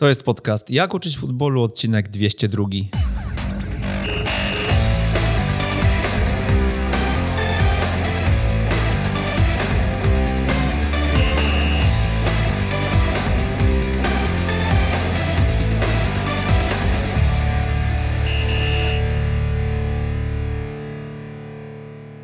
To jest podcast Jak uczyć futbolu, odcinek 202.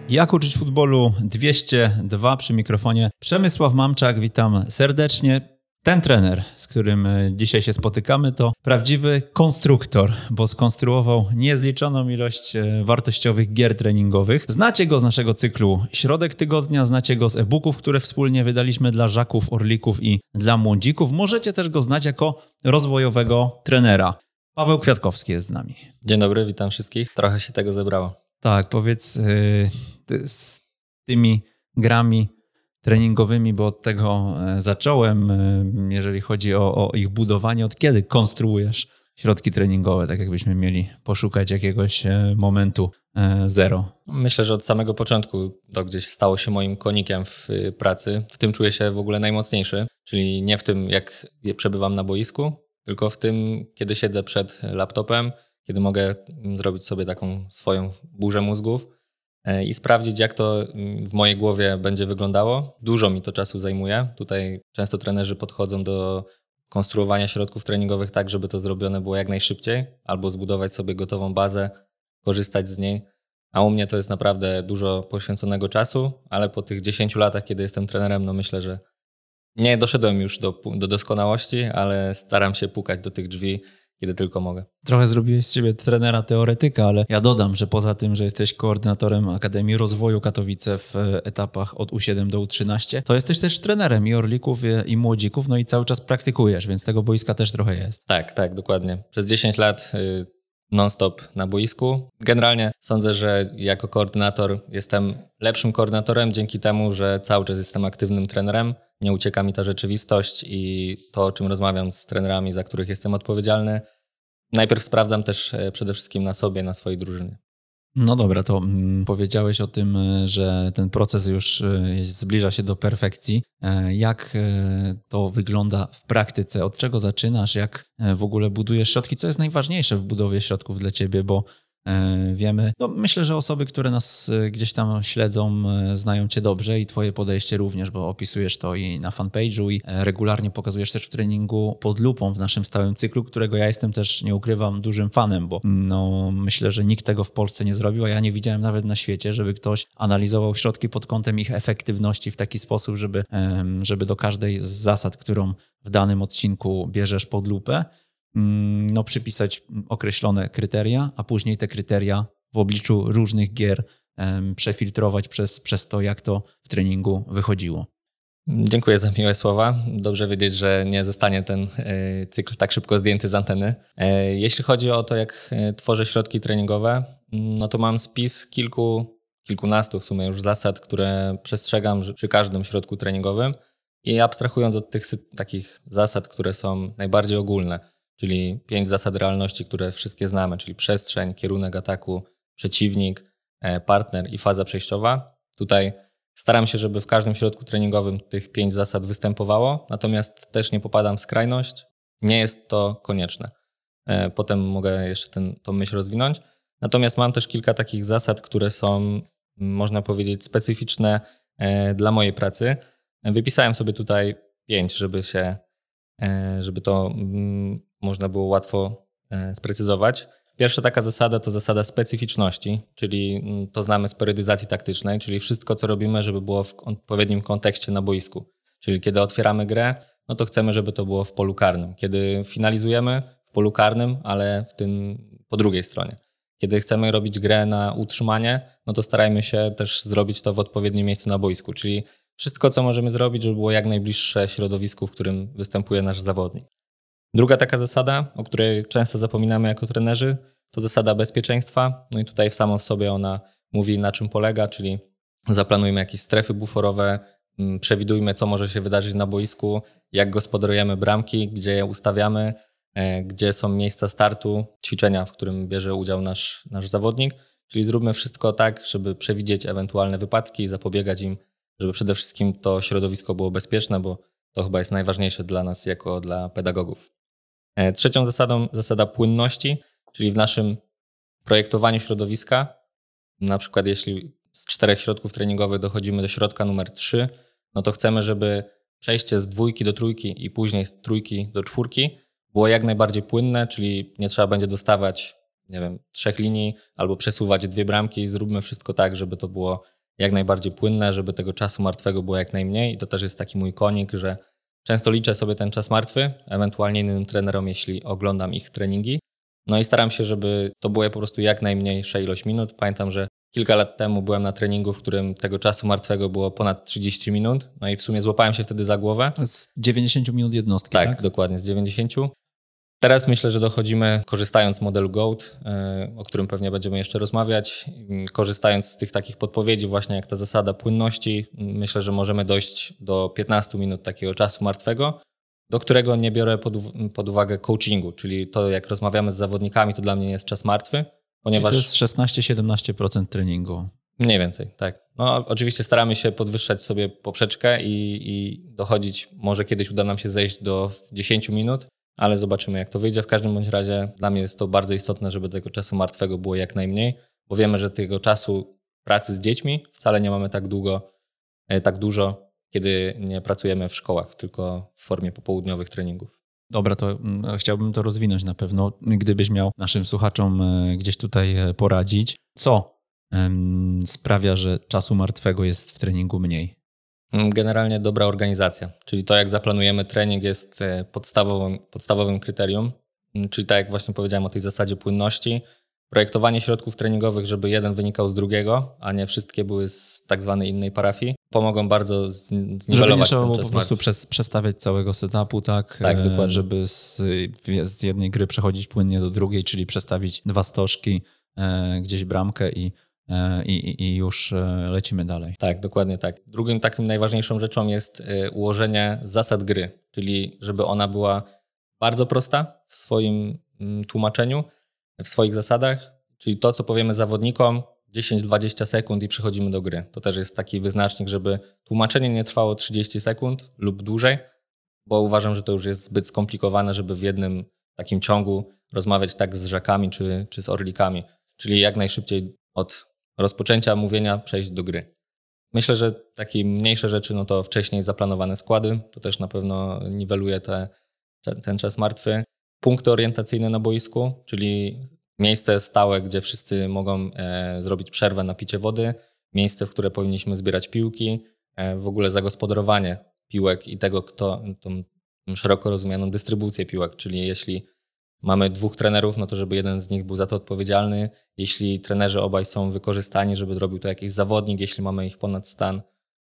Jak uczyć futbolu 202 przy mikrofonie. Przemysław Mamczak, witam serdecznie. Ten trener, z którym e, dzisiaj się spotykamy, to prawdziwy konstruktor, bo skonstruował niezliczoną ilość e, wartościowych gier treningowych. Znacie go z naszego cyklu Środek Tygodnia, znacie go z e-booków, które wspólnie wydaliśmy dla żaków, orlików i dla młodzików. Możecie też go znać jako rozwojowego trenera. Paweł Kwiatkowski jest z nami. Dzień dobry, witam wszystkich. Trochę się tego zebrało. Tak, powiedz yy, z tymi grami treningowymi, bo od tego e, zacząłem, e, jeżeli chodzi o, o, ich budowanie. Od kiedy konstruujesz środki treningowe, tak jakbyśmy mieli poszukać jakiegoś e, momentu zero? Myślę, że od samego początku to gdzieś stało się moim konikiem w pracy. W tym czuję się w ogóle najmocniejszy, czyli nie w tym, jak przebywam na boisku, tylko w tym, kiedy siedzę przed laptopem, kiedy mogę zrobić sobie taką swoją burzę mózgów i sprawdzić, jak to mm, w mojej głowie będzie wyglądało. Dużo mi to czasu zajmuje. Tutaj często trenerzy podchodzą do konstruowania środków treningowych tak, żeby to zrobione było jak najszybciej, albo zbudować sobie gotową bazę, korzystać z niej. A u mnie to jest naprawdę dużo poświęconego czasu, ale po tych 10 latach, kiedy jestem trenerem, no myślę, że nie doszedłem już do, do doskonałości, ale staram się pukać do tych drzwi kiedy tylko mogę. Trochę zrobiłeś z siebie trenera teoretyka, ale ja dodam, że poza tym, że jesteś koordynatorem Akademii Rozwoju Katowice w etapach od U7 do U13, to jesteś też trenerem i orlików i młodzików, no i cały czas praktykujesz, więc tego boiska też trochę jest. Tak, tak, dokładnie. Przez 10 lat y, non-stop na boisku. Generalnie sądzę, że jako koordynator jestem lepszym koordynatorem dzięki temu, że cały czas jestem aktywnym trenerem. Nie ucieka mi ta rzeczywistość i to, o czym rozmawiam z trenerami, za których jestem odpowiedzialny, najpierw sprawdzam też e, przede wszystkim na sobie, na swojej drużynie. No dobra, to mm, powiedziałeś o tym, e, że ten proces już e, zbliża się do perfekcji. Jak to wygląda w praktyce? Od czego zaczynasz? Jak w ogóle budujesz środki? Co jest najważniejsze w budowie środków dla ciebie? Bo wiemy. No, myślę, że osoby, które nas e, gdzieś tam śledzą, e, znają Cię dobrze i Twoje podejście również, bo opisujesz to i na fanpage'u i regularnie pokazujesz też w treningu pod lupą w naszym stałym cyklu, którego ja jestem też, nie ukrywam, dużym fanem, bo no, myślę, że nikt tego w Polsce nie zrobił, a ja nie widziałem nawet na świecie, żeby ktoś analizował środki pod kątem ich efektywności w taki sposób, żeby, żeby do każdej z zasad, którą w danym odcinku bierzesz pod lupę, no, przypisać określone kryteria, a później te kryteria w obliczu różnych gier przefiltrować przez, przez to, jak to w treningu wychodziło. Dziękuję za miłe słowa. Dobrze wiedzieć, że nie zostanie ten e, cykl tak szybko zdjęty z anteny. E, jeśli chodzi o to, jak e, tworzę środki treningowe, mm, no to mam spis kilku, kilkunastu w sumie już zasad, które przestrzegam przy każdym środku treningowym i abstrahując od tych takich zasad, które są najbardziej ogólne, czyli pięć zasad realności, które wszystkie znamy, czyli przestrzeń, kierunek ataku, przeciwnik, e, partner i faza przejściowa. Tutaj staram się, żeby w każdym środku treningowym tych pięć zasad występowało, natomiast też nie popadam w skrajność. Nie jest to konieczne. E, potem mogę jeszcze ten, tą myśl rozwinąć. Natomiast mam też kilka takich zasad, które są, można powiedzieć, specyficzne e, dla mojej pracy. Wypisałem sobie tutaj pięć, żeby się, żeby to mm, można było łatwo e, sprecyzować. Pierwsza taka zasada to zasada specyficzności, czyli mm, to znamy z periodyzacji taktycznej, czyli wszystko, co robimy, żeby było w odpowiednim kontekście na boisku. Czyli kiedy otwieramy grę, no to chcemy, żeby to było w polu karnym. Kiedy finalizujemy w polu karnym, ale w tym po drugiej stronie. Kiedy chcemy robić grę na utrzymanie, no to starajmy się też zrobić to w odpowiednim miejscu na boisku, czyli wszystko, co możemy zrobić, żeby było jak najbliższe środowisku, w którym występuje nasz zawodnik. Druga taka zasada, o której często zapominamy jako trenerzy, to zasada bezpieczeństwa. No i tutaj w samą sobie ona mówi, na czym polega, czyli zaplanujmy jakieś strefy buforowe, mm, przewidujmy, co może się wydarzyć na boisku, jak gospodarujemy bramki, gdzie je ustawiamy, e, gdzie są miejsca startu, ćwiczenia, w którym bierze udział nasz, nasz zawodnik. Czyli zróbmy wszystko tak, żeby przewidzieć ewentualne wypadki zapobiegać im, żeby przede wszystkim to środowisko było bezpieczne, bo to chyba jest najważniejsze dla nas jako dla pedagogów. Trzecią zasadą zasada płynności, czyli w naszym projektowaniu środowiska, na przykład jeśli z czterech środków treningowych dochodzimy do środka numer trzy, no to chcemy, żeby przejście z dwójki do trójki i później z trójki do czwórki było jak najbardziej płynne, czyli nie trzeba będzie dostawać, nie wiem, trzech linii albo przesuwać dwie bramki. Zróbmy wszystko tak, żeby to było jak najbardziej płynne, żeby tego czasu martwego było jak najmniej. I to też jest taki mój konik, że często liczę sobie ten czas martwy, ewentualnie innym trenerom, jeśli oglądam ich treningi. No i staram się, żeby to było po prostu jak najmniejsza ilość minut. Pamiętam, że Kilka lat temu byłem na treningu, w którym tego czasu martwego było ponad 30 minut, no i w sumie złapałem się wtedy za głowę. Z 90 minut jednostki, tak? Tak, dokładnie, z 90. Teraz myślę, że dochodzimy, korzystając z modelu GOAT, e, o którym pewnie będziemy jeszcze rozmawiać, korzystając z tych takich podpowiedzi, właśnie jak ta zasada płynności, myślę, że możemy dojść do 15 minut takiego czasu martwego, do którego nie biorę pod, pod uwagę coachingu, czyli to, jak rozmawiamy z zawodnikami, to dla mnie nie jest czas martwy, Ponieważ... to jest 16-17% treningu. Mniej więcej, tak. No, oczywiście staramy się podwyższać sobie poprzeczkę i, i dochodzić, może kiedyś uda nam się zejść do 10 minut, ale zobaczymy jak to wyjdzie. W każdym bądź razie dla mnie jest to bardzo istotne, żeby tego czasu martwego było jak najmniej, bo wiemy, że tego czasu pracy z dziećmi wcale nie mamy tak długo, e, tak dużo, kiedy nie pracujemy w szkołach, tylko w formie popołudniowych treningów. Dobra, to mm, chciałbym to rozwinąć na pewno. Gdybyś miał naszym słuchaczom e, gdzieś tutaj e, poradzić, co sprawia, że czasu martwego jest w treningu mniej? Mm, generalnie dobra organizacja, czyli to, jak zaplanujemy trening, jest e, podstawowym, podstawowym kryterium. Mm, czyli tak jak właśnie powiedziałem o tej zasadzie płynności, projektowanie środków treningowych, żeby jeden wynikał z drugiego, a nie wszystkie były z tak zwanej innej parafii, pomogą bardzo zniwelować żeby nie trzeba po prostu przez, przestawiać całego setupu, tak? Tak, e, dokładnie. Żeby z, z jednej gry przechodzić płynnie do drugiej, czyli przestawić dwa stożki, e, gdzieś bramkę i, i, i już e, lecimy dalej. Tak, dokładnie tak. Drugim takim najważniejszą rzeczą jest e, ułożenie zasad gry, czyli żeby ona była bardzo prosta w swoim mm, tłumaczeniu, w swoich zasadach, czyli to, co powiemy zawodnikom, 10-20 sekund i przechodzimy do gry. To też jest taki wyznacznik, żeby tłumaczenie nie trwało 30 sekund lub dłużej, bo uważam, że to już jest zbyt skomplikowane, żeby w jednym takim ciągu rozmawiać tak z rzekami czy, czy z orlikami. Czyli jak najszybciej od rozpoczęcia mówienia przejść do gry. Myślę, że takie mniejsze rzeczy, no to wcześniej zaplanowane składy, to też na pewno niweluje te, ten czas martwy. Punkty orientacyjne na boisku, czyli miejsce stałe, gdzie wszyscy mogą e, zrobić przerwę na picie wody, miejsce, w które powinniśmy zbierać piłki, e, w ogóle zagospodarowanie piłek i tego, kto tą szeroko rozumianą dystrybucję piłek, czyli jeśli mamy dwóch trenerów, no to żeby jeden z nich był za to odpowiedzialny, jeśli trenerzy obaj są wykorzystani, żeby zrobił to jakiś zawodnik, jeśli mamy ich ponad stan.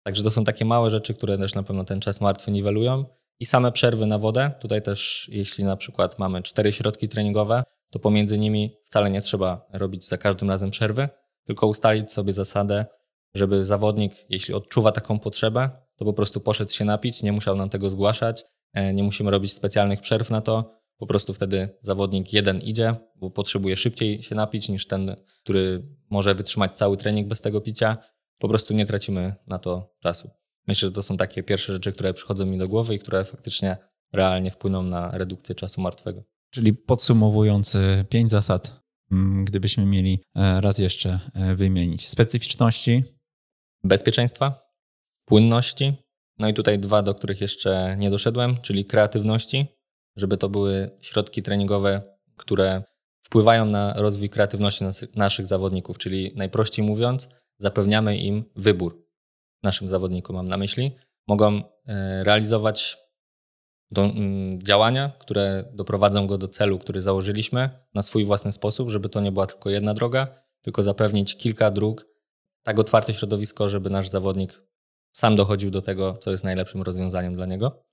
Także to są takie małe rzeczy, które też na pewno ten czas martwy niwelują. I same przerwy na wodę. Tutaj też, jeśli na przykład mamy cztery środki treningowe, to pomiędzy nimi wcale nie trzeba robić za każdym razem przerwy, tylko ustalić sobie zasadę, żeby zawodnik, jeśli odczuwa taką potrzebę, to po prostu poszedł się napić, nie musiał nam tego zgłaszać, e, nie musimy robić specjalnych przerw na to. Po prostu wtedy zawodnik jeden idzie, bo potrzebuje szybciej się napić niż ten, który może wytrzymać cały trening bez tego picia. Po prostu nie tracimy na to czasu. Myślę, że to są takie pierwsze rzeczy, które przychodzą mi do głowy i które faktycznie realnie wpłyną na redukcję czasu martwego. Czyli podsumowując pięć zasad, mm, gdybyśmy mieli e, raz jeszcze e, wymienić. Specyficzności. Bezpieczeństwa, płynności. No i tutaj dwa, do których jeszcze nie doszedłem, czyli kreatywności, żeby to były środki treningowe, które wpływają na rozwój kreatywności naszych zawodników, czyli najprościej mówiąc, zapewniamy im wybór. Naszym zawodnikom mam na myśli. Mogą e, realizować do, działania, które doprowadzą go do celu, który założyliśmy na swój własny sposób, żeby to nie była tylko jedna droga, tylko zapewnić kilka dróg, tak otwarte środowisko, żeby nasz zawodnik sam dochodził do tego, co jest najlepszym rozwiązaniem dla niego.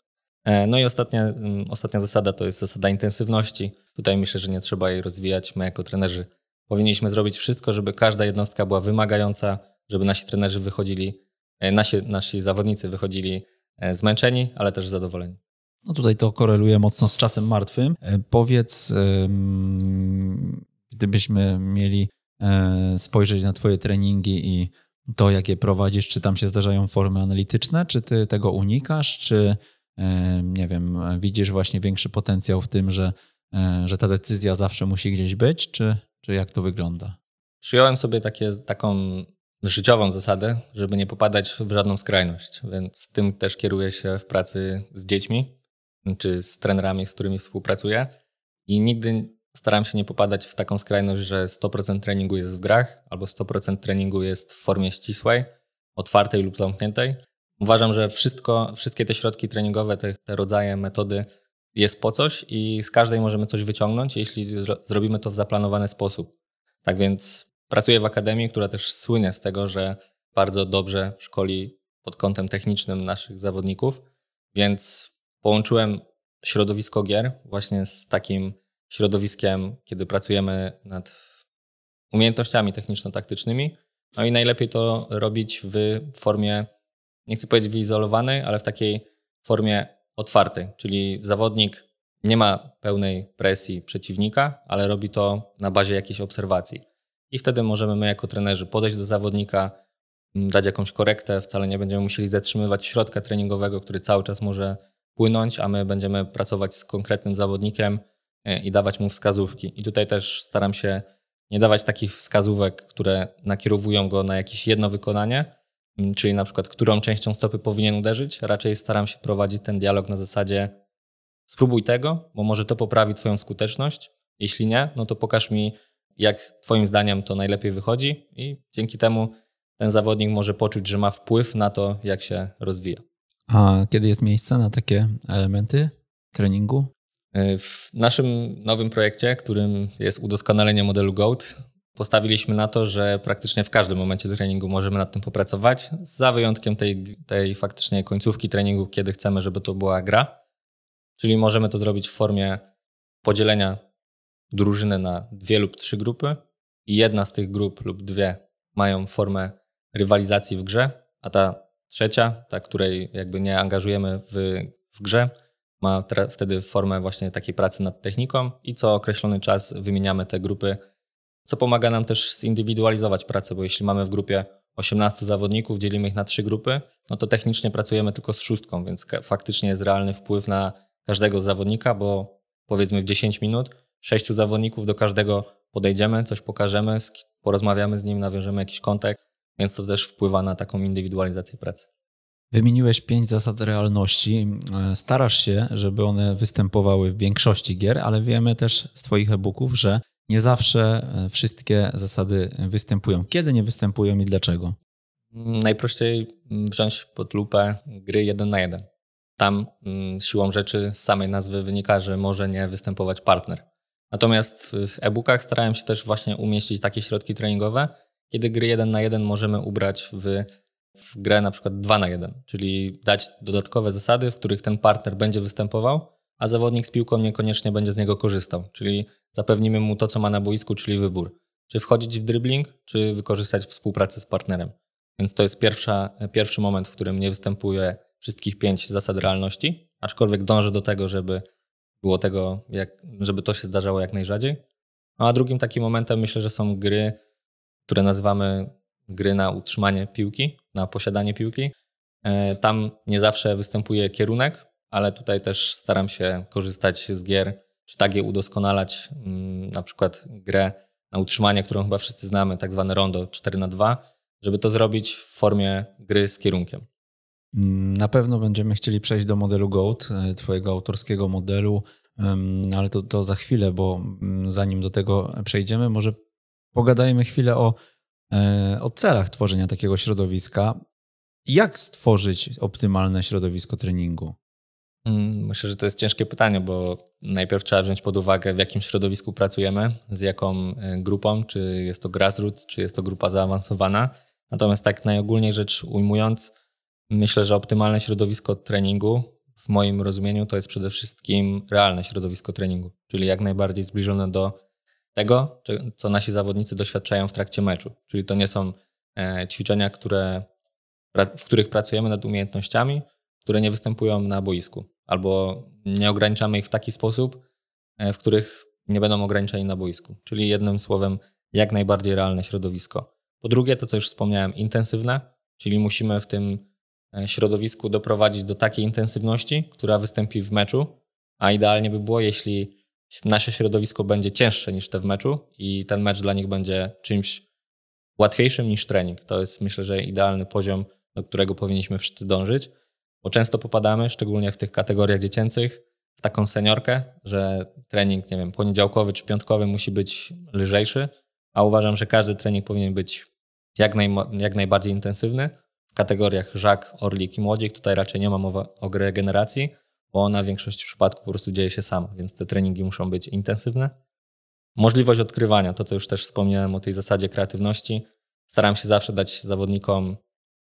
E, no i ostatnia, mm, ostatnia zasada to jest zasada intensywności. Tutaj myślę, że nie trzeba jej rozwijać. My jako trenerzy powinniśmy zrobić wszystko, żeby każda jednostka była wymagająca, żeby nasi trenerzy wychodzili, e, nasi, nasi zawodnicy wychodzili e, zmęczeni, ale też zadowoleni. No tutaj to koreluje mocno z czasem martwym. Powiedz, gdybyśmy mieli spojrzeć na Twoje treningi i to, jak je prowadzisz, czy tam się zdarzają formy analityczne, czy ty tego unikasz, czy nie wiem, widzisz właśnie większy potencjał w tym, że, że ta decyzja zawsze musi gdzieś być, czy, czy jak to wygląda? Przyjąłem sobie takie, taką życiową zasadę, żeby nie popadać w żadną skrajność, więc tym też kieruję się w pracy z dziećmi czy z trenerami, z którymi współpracuję i nigdy staram się nie popadać w taką skrajność, że 100% treningu jest w grach albo 100% treningu jest w formie ścisłej, otwartej lub zamkniętej. Uważam, że wszystko, wszystkie te środki treningowe, te, te rodzaje, metody jest po coś i z każdej możemy coś wyciągnąć, jeśli zro zrobimy to w zaplanowany sposób. Tak więc pracuję w akademii, która też słynie z tego, że bardzo dobrze szkoli pod kątem technicznym naszych zawodników, więc połączyłem środowisko gier właśnie z takim środowiskiem, kiedy pracujemy nad umiejętnościami techniczno-taktycznymi. No i najlepiej to robić w formie, nie chcę powiedzieć wyizolowanej, ale w takiej formie otwartej, czyli zawodnik nie ma pełnej presji przeciwnika, ale robi to na bazie jakiejś obserwacji. I wtedy możemy my jako trenerzy podejść do zawodnika, dać jakąś korektę, wcale nie będziemy musieli zatrzymywać środka treningowego, który cały czas może płynąć, a my będziemy pracować z konkretnym zawodnikiem e, i dawać mu wskazówki. I tutaj też staram się nie dawać takich wskazówek, które nakierowują go na jakieś jedno wykonanie, czyli na przykład którą częścią stopy powinien uderzyć. Raczej staram się prowadzić ten dialog na zasadzie spróbuj tego, bo może to poprawi twoją skuteczność. Jeśli nie, no to pokaż mi, jak twoim zdaniem to najlepiej wychodzi i dzięki temu ten zawodnik może poczuć, że ma wpływ na to, jak się rozwija. A kiedy jest miejsce na takie elementy treningu? E, w naszym nowym projekcie, którym jest udoskonalenie modelu GOAT, postawiliśmy na to, że praktycznie w każdym momencie treningu możemy nad tym popracować, za wyjątkiem tej, tej faktycznie końcówki treningu, kiedy chcemy, żeby to była gra. Czyli możemy to zrobić w formie podzielenia drużyny na dwie lub trzy grupy i jedna z tych grup lub dwie mają formę rywalizacji w grze, a ta trzecia, ta, której jakby nie angażujemy w, w grze, ma wtedy formę właśnie takiej pracy nad techniką i co określony czas wymieniamy te grupy, co pomaga nam też zindywidualizować pracę, bo jeśli mamy w grupie 18 zawodników, dzielimy ich na trzy grupy, no to technicznie pracujemy tylko z szóstką, więc faktycznie jest realny wpływ na każdego z zawodnika, bo powiedzmy w 10 minut sześciu zawodników do każdego podejdziemy, coś pokażemy, porozmawiamy z nim, nawiążemy jakiś kontakt, więc to też wpływa na taką indywidualizację pracy. Wymieniłeś pięć zasad realności. Starasz się, żeby one występowały w większości gier, ale wiemy też z Twoich e-booków, że nie zawsze wszystkie zasady występują. Kiedy nie występują i dlaczego? Najprościej wziąć pod lupę gry jeden na jeden. Tam mm, siłą rzeczy z samej nazwy wynika, że może nie występować partner. Natomiast w e-bookach starałem się też właśnie umieścić takie środki treningowe, kiedy gry 1 na 1 możemy ubrać w, w grę na przykład 2 na 1, czyli dać dodatkowe zasady, w których ten partner będzie występował, a zawodnik z piłką niekoniecznie będzie z niego korzystał, czyli zapewnimy mu to, co ma na boisku, czyli wybór. Czy wchodzić w dribbling, czy wykorzystać współpracę z partnerem. Więc to jest pierwsza, pierwszy moment, w którym nie występuje wszystkich pięć zasad realności, aczkolwiek dążę do tego, żeby było tego, jak, żeby to się zdarzało jak najrzadziej. No a drugim takim momentem myślę, że są gry, które nazywamy gry na utrzymanie piłki, na posiadanie piłki. E, tam nie zawsze występuje kierunek, ale tutaj też staram się korzystać z gier, czy tak je udoskonalać, mm, na przykład grę na utrzymanie, którą chyba wszyscy znamy, tak zwane rondo 4 na 2 żeby to zrobić w formie gry z kierunkiem. Mm, na pewno będziemy chcieli przejść do modelu GOAT, e, Twojego autorskiego modelu, ale to, to za chwilę, bo mm, zanim do tego przejdziemy, może pogadajmy chwilę o, e, o celach tworzenia takiego środowiska. Jak stworzyć optymalne środowisko treningu? Mm, myślę, że to jest ciężkie pytanie, bo najpierw trzeba wziąć pod uwagę, w jakim środowisku pracujemy, z jaką e, grupą, czy jest to grassroots, czy jest to grupa zaawansowana. Natomiast tak najogólniej rzecz ujmując, myślę, że optymalne środowisko treningu w moim rozumieniu to jest przede wszystkim realne środowisko treningu, czyli jak najbardziej zbliżone do tego, co nasi zawodnicy doświadczają w trakcie meczu. Czyli to nie są e, ćwiczenia, które, w których pracujemy nad umiejętnościami, które nie występują na boisku, albo nie ograniczamy ich w taki sposób, e, w których nie będą ograniczeni na boisku. Czyli jednym słowem, jak najbardziej realne środowisko. Po drugie, to co już wspomniałem, intensywne, czyli musimy w tym e, środowisku doprowadzić do takiej intensywności, która wystąpi w meczu, a idealnie by było, jeśli nasze środowisko będzie cięższe niż te w meczu i ten mecz dla nich będzie czymś łatwiejszym niż trening. To jest myślę, że idealny poziom, do którego powinniśmy wszyscy dążyć, bo często popadamy, szczególnie w tych kategoriach dziecięcych, w taką seniorkę, że trening, nie wiem, poniedziałkowy czy piątkowy musi być lżejszy, a uważam, że każdy trening powinien być jak, naj, jak najbardziej intensywny. W kategoriach żak, orlik i młodzik tutaj raczej nie ma mowy o regeneracji, bo ona w większości przypadków po prostu dzieje się sama, więc te treningi muszą być intensywne. Możliwość odkrywania, to co już też wspomniałem o tej zasadzie kreatywności. Staram się zawsze dać zawodnikom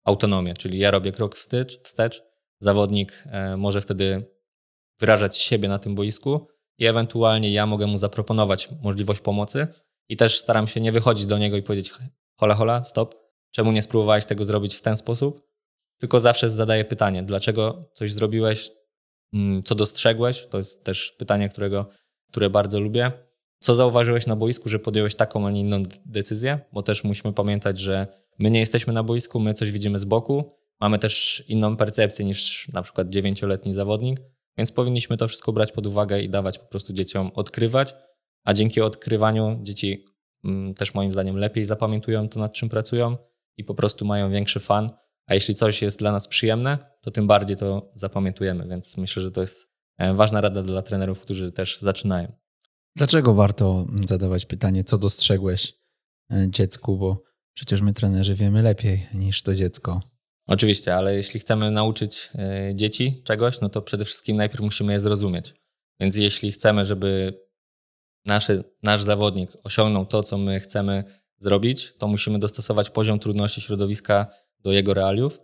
autonomię, czyli ja robię krok wstecz, wstecz zawodnik e, może wtedy wyrażać siebie na tym boisku i ewentualnie ja mogę mu zaproponować możliwość pomocy i też staram się nie wychodzić do niego i powiedzieć hola hola, stop, czemu nie spróbowałeś tego zrobić w ten sposób, tylko zawsze zadaję pytanie, dlaczego coś zrobiłeś, mm, co dostrzegłeś, to jest też pytanie, którego, które bardzo lubię. Co zauważyłeś na boisku, że podjąłeś taką, a nie inną decyzję? Bo też musimy pamiętać, że my nie jesteśmy na boisku, my coś widzimy z boku, mamy też inną percepcję niż na przykład dziewięcioletni zawodnik, więc powinniśmy to wszystko brać pod uwagę i dawać po prostu dzieciom odkrywać, a dzięki odkrywaniu dzieci mm, też moim zdaniem lepiej zapamiętują to, nad czym pracują i po prostu mają większy fan. A jeśli coś jest dla nas przyjemne, to tym bardziej to zapamiętujemy, więc myślę, że to jest e, ważna rada dla trenerów, którzy też zaczynają. Dlaczego warto zadawać pytanie, co dostrzegłeś e, dziecku, bo przecież my trenerzy wiemy lepiej niż to dziecko. Oczywiście, ale jeśli chcemy nauczyć e, dzieci czegoś, no to przede wszystkim najpierw musimy je zrozumieć. Więc jeśli chcemy, żeby naszy, nasz zawodnik osiągnął to, co my chcemy zrobić, to musimy dostosować poziom trudności środowiska do jego realiów.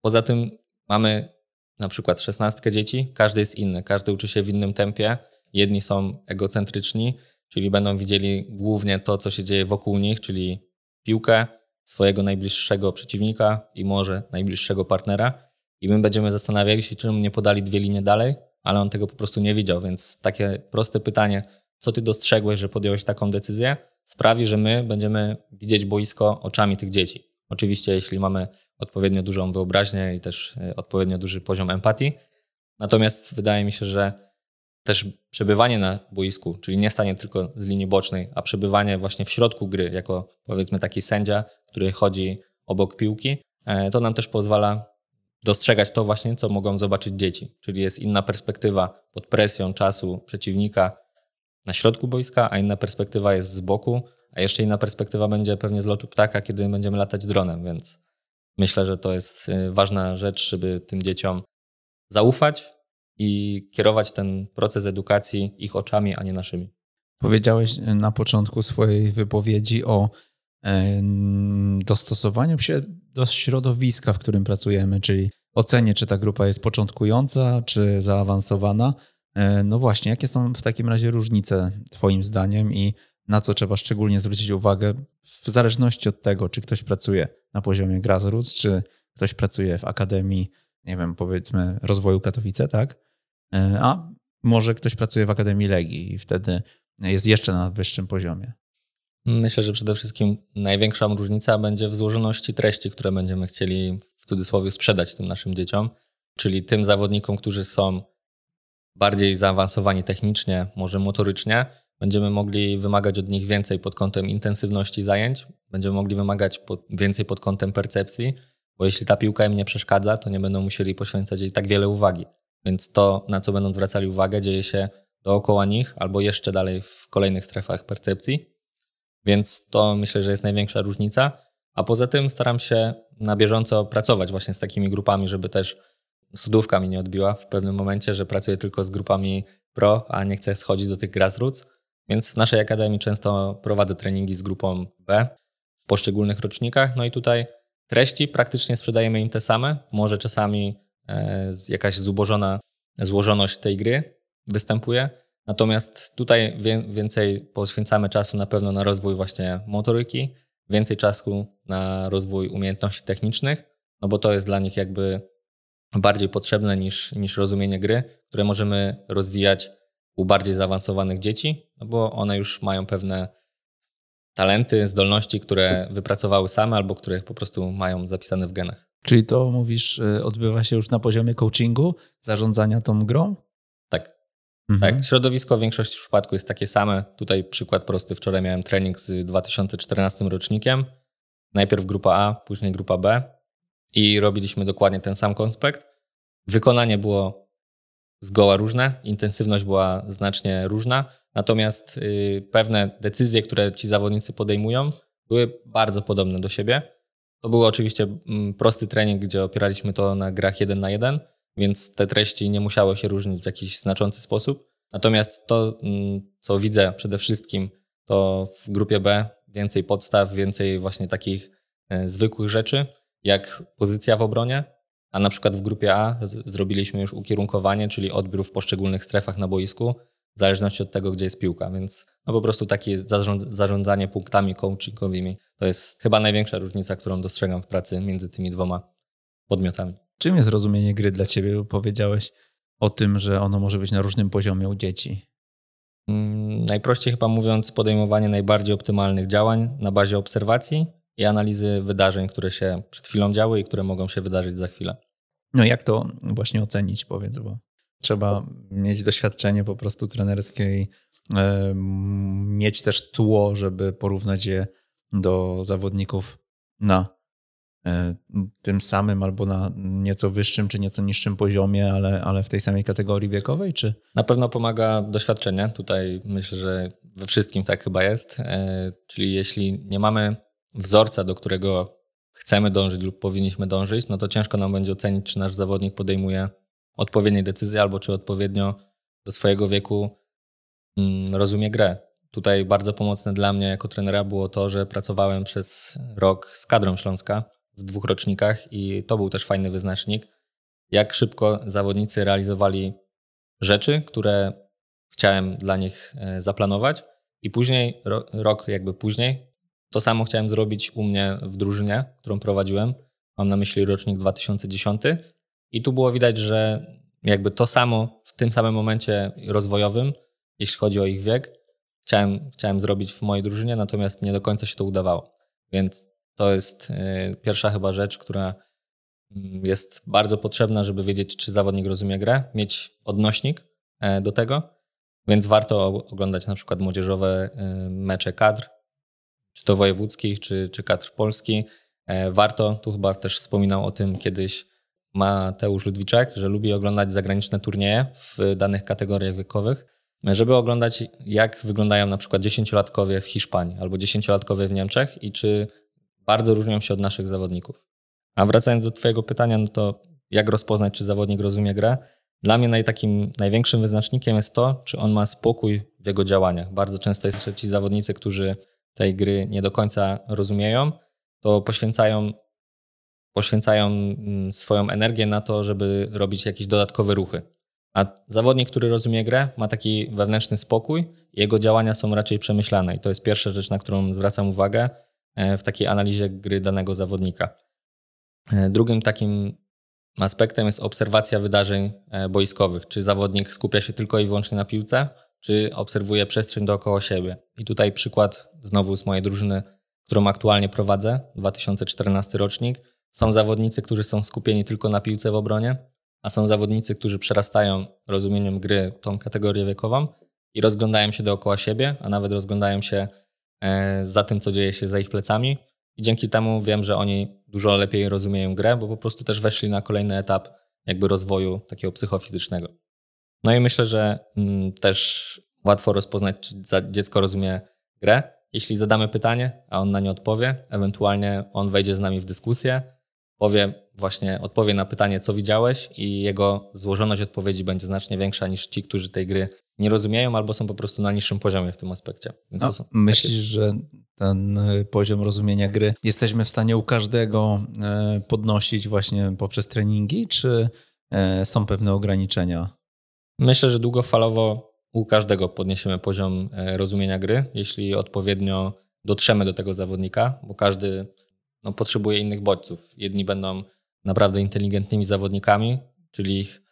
Poza tym mamy na przykład 16 dzieci, każdy jest inny, każdy uczy się w innym tempie. Jedni są egocentryczni, czyli będą widzieli głównie to, co się dzieje wokół nich, czyli piłkę, swojego najbliższego przeciwnika i może najbliższego partnera. I my będziemy zastanawiali się, czemu nie podali dwie linie dalej, ale on tego po prostu nie widział. Więc takie proste pytanie, co ty dostrzegłeś, że podjąłeś taką decyzję, sprawi, że my będziemy widzieć boisko oczami tych dzieci. Oczywiście, jeśli mamy odpowiednio dużą wyobraźnię i też e, odpowiednio duży poziom empatii. Natomiast wydaje mi się, że też przebywanie na boisku, czyli nie stanie tylko z linii bocznej, a przebywanie właśnie w środku gry, jako powiedzmy taki sędzia, który chodzi obok piłki, e, to nam też pozwala dostrzegać to właśnie, co mogą zobaczyć dzieci. Czyli jest inna perspektywa pod presją czasu przeciwnika na środku boiska, a inna perspektywa jest z boku, a jeszcze inna perspektywa będzie pewnie z lotu ptaka, kiedy będziemy latać dronem, więc myślę, że to jest e, ważna rzecz, żeby tym dzieciom zaufać, i kierować ten proces edukacji ich oczami, a nie naszymi. Powiedziałeś na początku swojej wypowiedzi o dostosowaniu się do środowiska, w którym pracujemy, czyli ocenie, czy ta grupa jest początkująca, czy zaawansowana. E, no właśnie, jakie są w takim razie różnice Twoim zdaniem i na co trzeba szczególnie zwrócić uwagę w zależności od tego, czy ktoś pracuje na poziomie grassroots, czy ktoś pracuje w akademii, nie wiem, powiedzmy rozwoju Katowice, tak? E, a może ktoś pracuje w Akademii Legii i wtedy jest jeszcze na wyższym poziomie. Myślę, że przede wszystkim największa różnica będzie w złożoności treści, które będziemy chcieli w cudzysłowie sprzedać tym naszym dzieciom, czyli tym zawodnikom, którzy są bardziej zaawansowani technicznie, może motorycznie, będziemy mogli wymagać od nich więcej pod kątem intensywności zajęć, będziemy mogli wymagać pod, więcej pod kątem percepcji, bo jeśli ta piłka im nie przeszkadza, to nie będą musieli poświęcać jej tak wiele uwagi. Więc to, na co będą zwracali uwagę, dzieje się dookoła nich albo jeszcze dalej w kolejnych strefach percepcji. Więc to myślę, że jest największa różnica. A poza tym staram się na bieżąco pracować właśnie z takimi grupami, żeby też sudówka mi nie odbiła w pewnym momencie, że pracuję tylko z grupami pro, a nie chcę schodzić do tych grassroots. Więc w naszej akademii często prowadzę treningi z grupą B w poszczególnych rocznikach. No i tutaj treści praktycznie sprzedajemy im te same. Może czasami E, jakaś zubożona złożoność tej gry występuje. Natomiast tutaj więcej poświęcamy czasu na pewno na rozwój właśnie motoryki, więcej czasu na rozwój umiejętności technicznych, no bo to jest dla nich jakby bardziej potrzebne niż, niż rozumienie gry, które możemy rozwijać u bardziej zaawansowanych dzieci, no bo one już mają pewne talenty, zdolności, które wypracowały same albo które po prostu mają zapisane w genach. Czyli to mówisz, y, odbywa się już na poziomie coachingu, zarządzania tą grą? Mhm. Tak, środowisko w większości przypadków jest takie same. Tutaj przykład prosty. Wczoraj miałem trening z 2014 rocznikiem. Najpierw grupa A, później grupa B i robiliśmy dokładnie ten sam konspekt. Wykonanie było zgoła różne, intensywność była znacznie różna, natomiast y, pewne decyzje, które ci zawodnicy podejmują, były bardzo podobne do siebie. To był oczywiście mm, prosty trening, gdzie opieraliśmy to na grach jeden na jeden, więc te treści nie musiały się różnić w jakiś znaczący sposób. Natomiast to, mm, co widzę przede wszystkim, to w grupie B więcej podstaw, więcej właśnie takich e, zwykłych rzeczy, jak pozycja w obronie, a na przykład w grupie A zrobiliśmy już ukierunkowanie, czyli odbiór w poszczególnych strefach na boisku, w zależności od tego, gdzie jest piłka. Więc no po prostu takie zarządzanie punktami coachingowymi to jest chyba największa różnica, którą dostrzegam w pracy między tymi dwoma podmiotami. Czym jest rozumienie gry dla ciebie? Powiedziałeś o tym, że ono może być na różnym poziomie u dzieci. Hmm, najprościej chyba mówiąc, podejmowanie najbardziej optymalnych działań na bazie obserwacji i analizy wydarzeń, które się przed chwilą działy i które mogą się wydarzyć za chwilę. No jak to właśnie ocenić, powiedz, bo trzeba mieć doświadczenie po prostu trenerskie i e, mieć też tło, żeby porównać je do zawodników na tym samym albo na nieco wyższym czy nieco niższym poziomie, ale, ale w tej samej kategorii wiekowej, czy? Na pewno pomaga doświadczenie. Tutaj myślę, że we wszystkim tak chyba jest. E, czyli jeśli nie mamy wzorca, do którego chcemy dążyć lub powinniśmy dążyć, no to ciężko nam będzie ocenić, czy nasz zawodnik podejmuje odpowiednie decyzje albo czy odpowiednio do swojego wieku mm, rozumie grę. Tutaj bardzo pomocne dla mnie jako trenera było to, że pracowałem przez rok z kadrą Śląska w dwóch rocznikach i to był też fajny wyznacznik, jak szybko zawodnicy realizowali rzeczy, które chciałem dla nich e, zaplanować i później, rok jakby później, to samo chciałem zrobić u mnie w drużynie, którą prowadziłem. Mam na myśli rocznik 2010. I tu było widać, że jakby to samo w tym samym momencie rozwojowym, jeśli chodzi o ich wiek, chciałem, chciałem zrobić w mojej drużynie, natomiast nie do końca się to udawało. Więc to jest y, pierwsza chyba rzecz, która mm, jest bardzo potrzebna, żeby wiedzieć, czy zawodnik rozumie grę, mieć odnośnik e, do tego. Więc warto oglądać na przykład młodzieżowe y, mecze kadr, czy to wojewódzkich, czy, czy kadr polski. E, warto, tu chyba też wspominał o tym kiedyś Mateusz Ludwiczek, że lubi oglądać zagraniczne turnieje w danych kategoriach wiekowych, żeby oglądać, jak wyglądają na przykład dziesięciolatkowie w Hiszpanii albo dziesięciolatkowie w Niemczech i czy bardzo różnią się od naszych zawodników. A wracając do Twojego pytania, no to jak rozpoznać, czy zawodnik rozumie grę? Dla mnie naj, takim największym wyznacznikiem jest to, czy on ma spokój w jego działaniach. Bardzo często jest, że ci zawodnicy, którzy tej gry nie do końca rozumieją, to poświęcają, poświęcają mm, swoją energię na to, żeby robić jakieś dodatkowe ruchy. A zawodnik, który rozumie grę, ma taki wewnętrzny spokój, jego działania są raczej przemyślane. I to jest pierwsza rzecz, na którą zwracam uwagę w takiej analizie gry danego zawodnika. E, drugim takim aspektem jest obserwacja wydarzeń e, boiskowych. Czy zawodnik skupia się tylko i wyłącznie na piłce, czy obserwuję przestrzeń dookoła siebie. I tutaj przykład znowu z mojej drużyny, którą aktualnie prowadzę, 2014 rocznik. Są zawodnicy, którzy są skupieni tylko na piłce w obronie, a są zawodnicy, którzy przerastają rozumieniem gry tą kategorię wiekową i rozglądają się dookoła siebie, a nawet rozglądają się e, za tym, co dzieje się za ich plecami. I dzięki temu wiem, że oni dużo lepiej rozumieją grę, bo po prostu też weszli na kolejny etap jakby rozwoju takiego psychofizycznego. No i myślę, że mm, też łatwo rozpoznać, czy dziecko rozumie grę. Jeśli zadamy pytanie, a on na nie odpowie, ewentualnie on wejdzie z nami w dyskusję, powie właśnie, odpowie na pytanie, co widziałeś i jego złożoność odpowiedzi będzie znacznie większa niż ci, którzy tej gry nie rozumieją albo są po prostu na niższym poziomie w tym aspekcie. No, myślisz, takie... że ten e, poziom rozumienia gry jesteśmy w stanie u każdego e, podnosić właśnie poprzez treningi, czy e, są pewne ograniczenia? Myślę, że długofalowo u każdego podniesiemy poziom rozumienia gry, jeśli odpowiednio dotrzemy do tego zawodnika, bo każdy no, potrzebuje innych bodźców. Jedni będą naprawdę inteligentnymi zawodnikami, czyli ich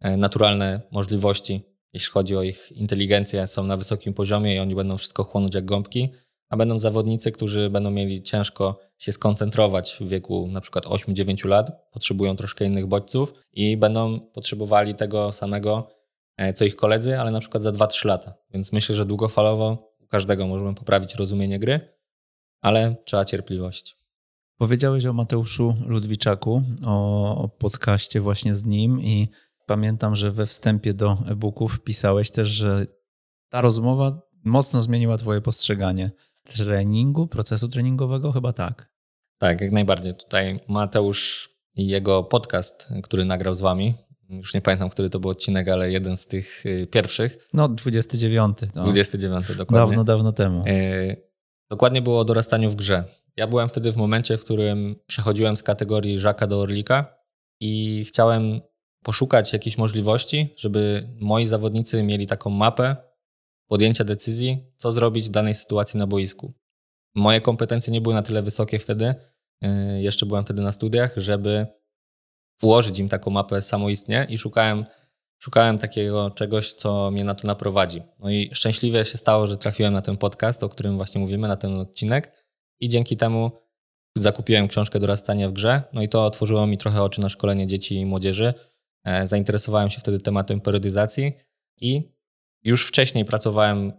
naturalne możliwości, jeśli chodzi o ich inteligencję, są na wysokim poziomie i oni będą wszystko chłonąć jak gąbki, a będą zawodnicy, którzy będą mieli ciężko się skoncentrować w wieku na przykład 8-9 lat, potrzebują troszkę innych bodźców i będą potrzebowali tego samego e, co ich koledzy, ale na przykład za 2-3 lata. Więc myślę, że długofalowo u każdego możemy poprawić rozumienie gry, ale trzeba cierpliwość. Powiedziałeś o Mateuszu Ludwiczaku, o, o podcaście właśnie z nim i pamiętam, że we wstępie do e-booków pisałeś też, że ta rozmowa mocno zmieniła twoje postrzeganie treningu, procesu treningowego? Chyba tak. Tak, jak najbardziej. Tutaj Mateusz i jego podcast, który nagrał z wami, już nie pamiętam, który to był odcinek, ale jeden z tych y, pierwszych. No, 29. No. 29, dokładnie. Dawno, dawno temu. Yy, dokładnie było o dorastaniu w grze. Ja byłem wtedy w momencie, w którym przechodziłem z kategorii Żaka do Orlika i chciałem poszukać jakichś możliwości, żeby moi zawodnicy mieli taką mapę podjęcia decyzji, co zrobić w danej sytuacji na boisku. Moje kompetencje nie były na tyle wysokie wtedy, yy, jeszcze byłem wtedy na studiach, żeby włożyć im taką mapę samoistnie i szukałem, szukałem takiego czegoś, co mnie na to naprowadzi. No i szczęśliwie się stało, że trafiłem na ten podcast, o którym właśnie mówimy, na ten odcinek i dzięki temu zakupiłem książkę Dorastania w grze, no i to otworzyło mi trochę oczy na szkolenie dzieci i młodzieży. E, zainteresowałem się wtedy tematem periodyzacji i już wcześniej pracowałem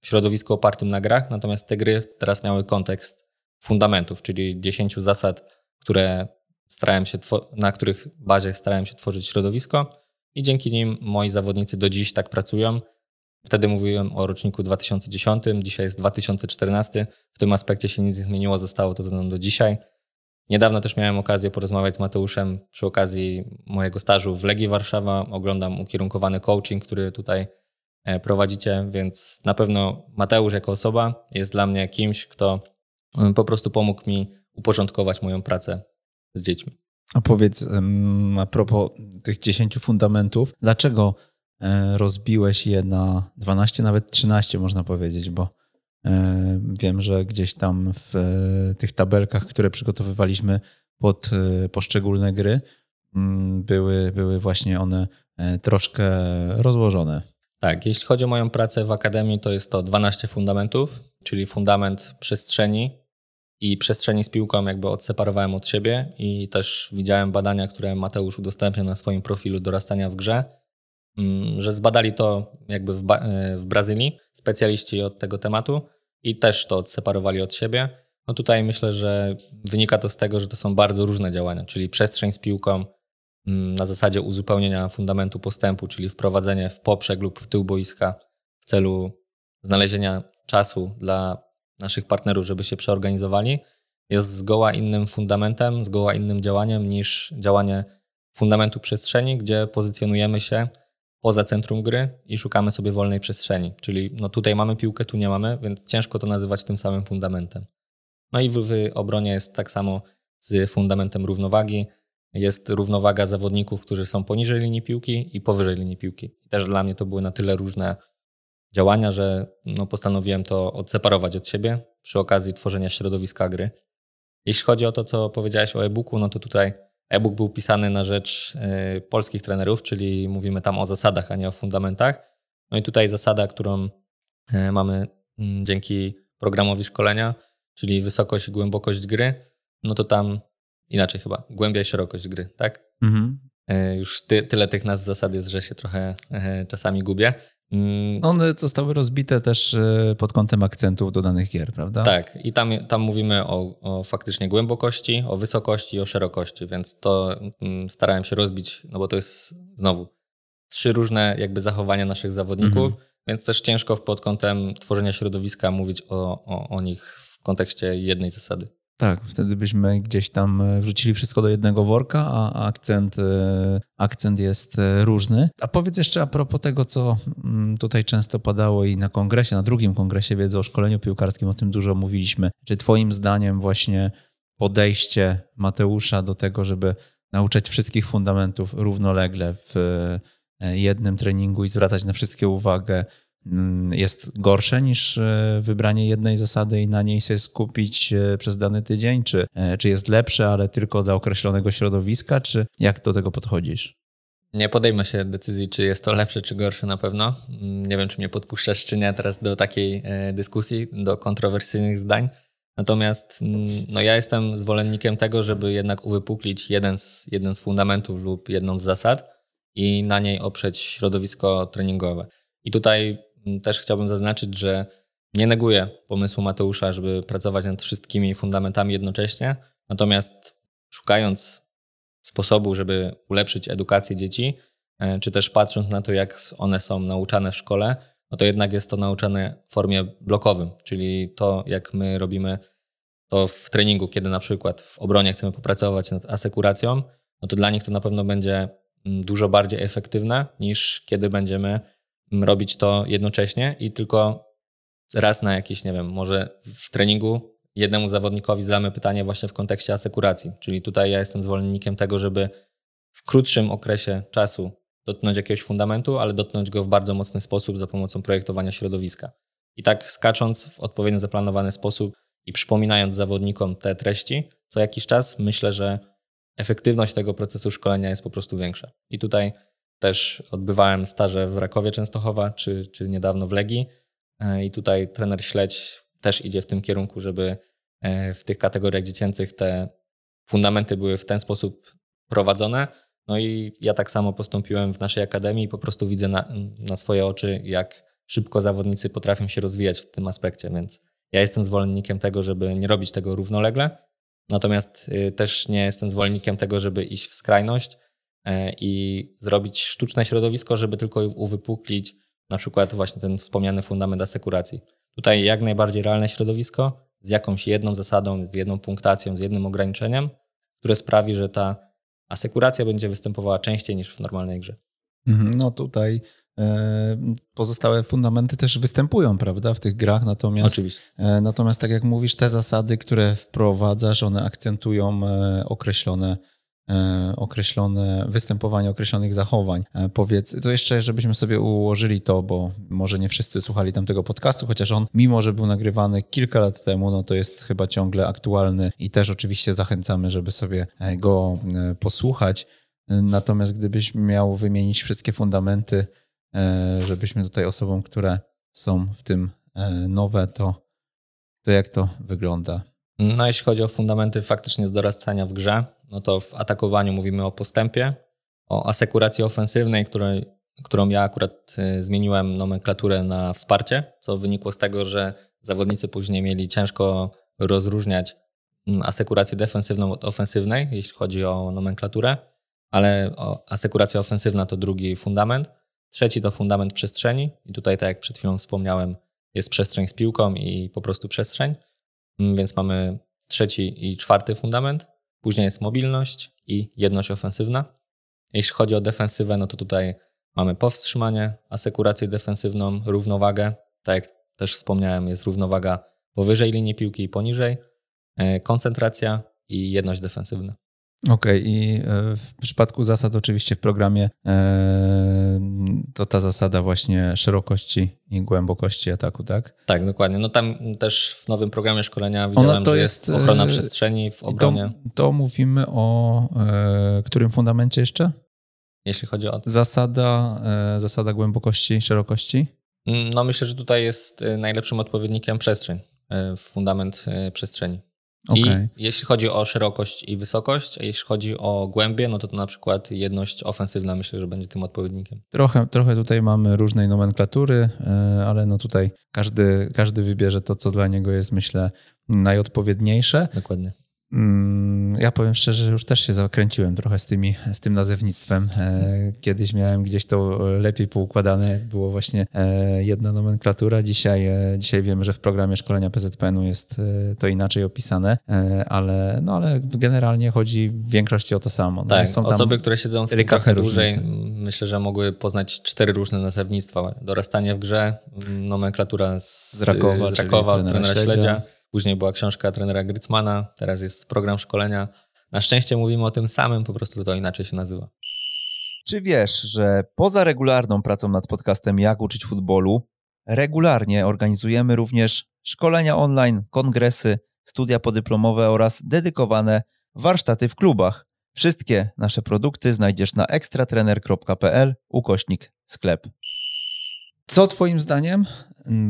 w środowisku opartym na grach, natomiast te gry teraz miały kontekst fundamentów, czyli 10 zasad, które starałem się, na których bazie starałem się tworzyć środowisko i dzięki nim moi zawodnicy do dziś tak pracują. Wtedy mówiłem o roczniku 2010, dzisiaj jest 2014. W tym aspekcie się nic nie zmieniło, zostało to ze mną do dzisiaj. Niedawno też miałem okazję porozmawiać z Mateuszem przy okazji mojego stażu w Legii Warszawa. Oglądam ukierunkowany coaching, który tutaj e, prowadzicie, więc na pewno Mateusz jako osoba jest dla mnie kimś, kto mm, po prostu pomógł mi uporządkować moją pracę z dziećmi. A powiedz a propos tych 10 fundamentów, dlaczego e, rozbiłeś je na 12, nawet 13 można powiedzieć, bo e, wiem, że gdzieś tam w e, tych tabelkach, które przygotowywaliśmy pod poszczególne gry, mm, były, były właśnie one troszkę rozłożone. Tak, jeśli chodzi o moją pracę w akademii, to jest to 12 fundamentów, czyli fundament przestrzeni, i przestrzeni z piłką jakby odseparowałem od siebie i też widziałem badania, które Mateusz udostępniał na swoim profilu dorastania w grze, że zbadali to jakby w, e, w Brazylii specjaliści od tego tematu i też to odseparowali od siebie. No tutaj myślę, że wynika to z tego, że to są bardzo różne działania, czyli przestrzeń z piłką mm, na zasadzie uzupełnienia fundamentu postępu, czyli wprowadzenie w poprzek lub w tył boiska w celu znalezienia czasu dla naszych partnerów, żeby się przeorganizowali, jest zgoła innym fundamentem, zgoła innym działaniem niż działanie fundamentu przestrzeni, gdzie pozycjonujemy się poza centrum gry i szukamy sobie wolnej przestrzeni. Czyli no tutaj mamy piłkę, tu nie mamy, więc ciężko to nazywać tym samym fundamentem. No i w, w obronie jest tak samo z fundamentem równowagi. Jest równowaga zawodników, którzy są poniżej linii piłki i powyżej linii piłki. Też dla mnie to były na tyle różne działania, że no, postanowiłem to odseparować od siebie przy okazji tworzenia środowiska gry. Jeśli chodzi o to, co powiedziałeś o e-booku, no to tutaj e-book był pisany na rzecz y, polskich trenerów, czyli mówimy tam o zasadach, a nie o fundamentach. No i tutaj zasada, którą y, mamy y, dzięki programowi szkolenia, czyli wysokość i głębokość gry, no to tam inaczej chyba, głębia i szerokość gry, tak? Mhm. Y, już ty, tyle tych nas zasad jest, że się trochę czasami gubię. One zostały rozbite też e, pod kątem akcentów do danych gier, prawda? Tak, i tam, tam mówimy o, o faktycznie głębokości, o wysokości i o szerokości, więc to mm, starałem się rozbić, no bo to jest znowu trzy różne jakby zachowania naszych zawodników, mhm. więc też ciężko pod kątem tworzenia środowiska mówić o, o, o nich w kontekście jednej zasady. Tak, wtedy byśmy gdzieś tam e, wrzucili wszystko do jednego worka, a akcent, e, akcent jest e, różny. A powiedz jeszcze a propos tego, co mm, tutaj często padało i na kongresie, na drugim kongresie wiedzy o szkoleniu piłkarskim, o tym dużo mówiliśmy. Czy Twoim zdaniem właśnie podejście Mateusza do tego, żeby nauczać wszystkich fundamentów równolegle w jednym treningu i zwracać na wszystkie uwagę, jest gorsze niż e, wybranie jednej zasady i na niej się skupić e, przez dany tydzień? Czy, e, czy jest lepsze, ale tylko dla określonego środowiska? Czy jak do tego podchodzisz? Nie podejmę się decyzji, czy jest to lepsze, czy gorsze na pewno. Mm, nie wiem, czy mnie podpuszczasz, czy nie teraz do takiej dyskusji, do kontrowersyjnych zdań. Natomiast mm, no, ja jestem zwolennikiem tego, żeby jednak uwypuklić jeden z, jeden z fundamentów lub jedną z zasad i na niej oprzeć środowisko treningowe. I tutaj mm, też chciałbym zaznaczyć, że nie neguję pomysłu Mateusza, żeby pracować nad wszystkimi fundamentami jednocześnie, natomiast szukając sposobu, żeby ulepszyć edukację dzieci, e, czy też patrząc na to, jak one są nauczane w szkole, no to jednak jest to nauczane w formie blokowym, czyli to, jak my robimy to w treningu, kiedy na przykład w obronie chcemy popracować nad asekuracją, no to dla nich to na pewno będzie mm, dużo bardziej efektywne niż kiedy będziemy robić to jednocześnie i tylko raz na jakiś, nie wiem, może w treningu jednemu zawodnikowi zadamy pytanie właśnie w kontekście asekuracji. Czyli tutaj ja jestem zwolennikiem tego, żeby w krótszym okresie czasu dotknąć jakiegoś fundamentu, ale dotknąć go w bardzo mocny sposób za pomocą projektowania środowiska. I tak skacząc w odpowiednio zaplanowany sposób i przypominając zawodnikom te treści co jakiś czas, myślę, że efektywność tego procesu szkolenia jest po prostu większa. I tutaj też odbywałem staże w Rakowie Częstochowa, czy, czy niedawno w Legii. E, I tutaj trener Śledź też idzie w tym kierunku, żeby e, w tych kategoriach dziecięcych te fundamenty były w ten sposób prowadzone. No i ja tak samo postąpiłem w naszej akademii i po prostu widzę na, na swoje oczy, jak szybko zawodnicy potrafią się rozwijać w tym aspekcie, więc ja jestem zwolennikiem tego, żeby nie robić tego równolegle, natomiast y, też nie jestem zwolennikiem tego, żeby iść w skrajność i zrobić sztuczne środowisko, żeby tylko uwypuklić na przykład właśnie ten wspomniany fundament asekuracji. Tutaj jak najbardziej realne środowisko z jakąś jedną zasadą, z jedną punktacją, z jednym ograniczeniem, które sprawi, że ta asekuracja będzie występowała częściej niż w normalnej grze. Mhm, no tutaj e, pozostałe fundamenty też występują, prawda, w tych grach, natomiast, Oczywiście. E, natomiast tak jak mówisz, te zasady, które wprowadzasz, one akcentują e, określone E, określone, występowanie określonych zachowań. E, powiedz, to jeszcze, żebyśmy sobie ułożyli to, bo może nie wszyscy słuchali tamtego podcastu, chociaż on, mimo że był nagrywany kilka lat temu, no to jest chyba ciągle aktualny i też oczywiście zachęcamy, żeby sobie e, go posłuchać. Natomiast gdybyś miał wymienić wszystkie fundamenty, żebyśmy tutaj osobom, które są w tym nowe, to, to jak to wygląda? No, jeśli chodzi o fundamenty faktycznie z dorastania w grze, no to w atakowaniu mówimy o postępie, o asekuracji ofensywnej, której, którą ja akurat y, zmieniłem nomenklaturę na wsparcie, co wynikło z tego, że zawodnicy później mieli ciężko rozróżniać mm, asekurację defensywną od ofensywnej, jeśli chodzi o nomenklaturę, ale asekuracja ofensywna to drugi fundament. Trzeci to fundament przestrzeni i tutaj, tak jak przed chwilą wspomniałem, jest przestrzeń z piłką i po prostu przestrzeń. Mm, więc mamy trzeci i czwarty fundament. Później jest mobilność i jedność ofensywna. Jeśli chodzi o defensywę, no to tutaj mamy powstrzymanie, asekurację defensywną, równowagę. Tak jak też wspomniałem, jest równowaga powyżej linii piłki i poniżej, e, koncentracja i jedność defensywna. Okej, okay. i e, w przypadku zasad oczywiście w programie e, to ta zasada właśnie szerokości i głębokości ataku, tak? Tak, dokładnie. No tam też w nowym programie szkolenia widziałem, że jest, jest ochrona e, przestrzeni w obronie. To, to mówimy o którym fundamencie jeszcze? Jeśli chodzi o... Zasada, zasada głębokości i szerokości? Mm, no myślę, że tutaj jest najlepszym odpowiednikiem przestrzeń, fundament przestrzeni. Okay. I jeśli chodzi o szerokość i wysokość, a jeśli chodzi o głębię, no to, to na przykład jedność ofensywna myślę, że będzie tym odpowiednikiem. Trochę, trochę tutaj mamy różnej nomenklatury, e, ale no tutaj każdy, każdy wybierze to, co dla niego jest, myślę, najodpowiedniejsze. Dokładnie. Mm, ja powiem szczerze, że już też się zakręciłem trochę z, tymi, z tym nazewnictwem. E, kiedyś miałem gdzieś to lepiej poukładane, było właśnie e, jedna nomenklatura. Dzisiaj, e, dzisiaj wiemy, że w programie szkolenia PZPN-u jest to inaczej opisane, ale, no, ale generalnie chodzi w większości o to samo. No, tak, osoby, które siedzą w tym trochę dłużej, myślę, że mogły poznać cztery różne nazewnictwa. Dorastanie w grze, nomenklatura z, z Rakowa, z Rakowa trenera, trenera Śledzia. Śledzia Później była książka trenera Grycmana, teraz jest program szkolenia. Na szczęście mówimy o tym samym, po prostu to inaczej się nazywa. Czy wiesz, że poza regularną pracą nad podcastem Jak uczyć futbolu, regularnie organizujemy również szkolenia online, kongresy, studia podyplomowe oraz dedykowane warsztaty w klubach. Wszystkie nasze produkty znajdziesz na ekstratrener.pl ukośnik sklep. Co Twoim zdaniem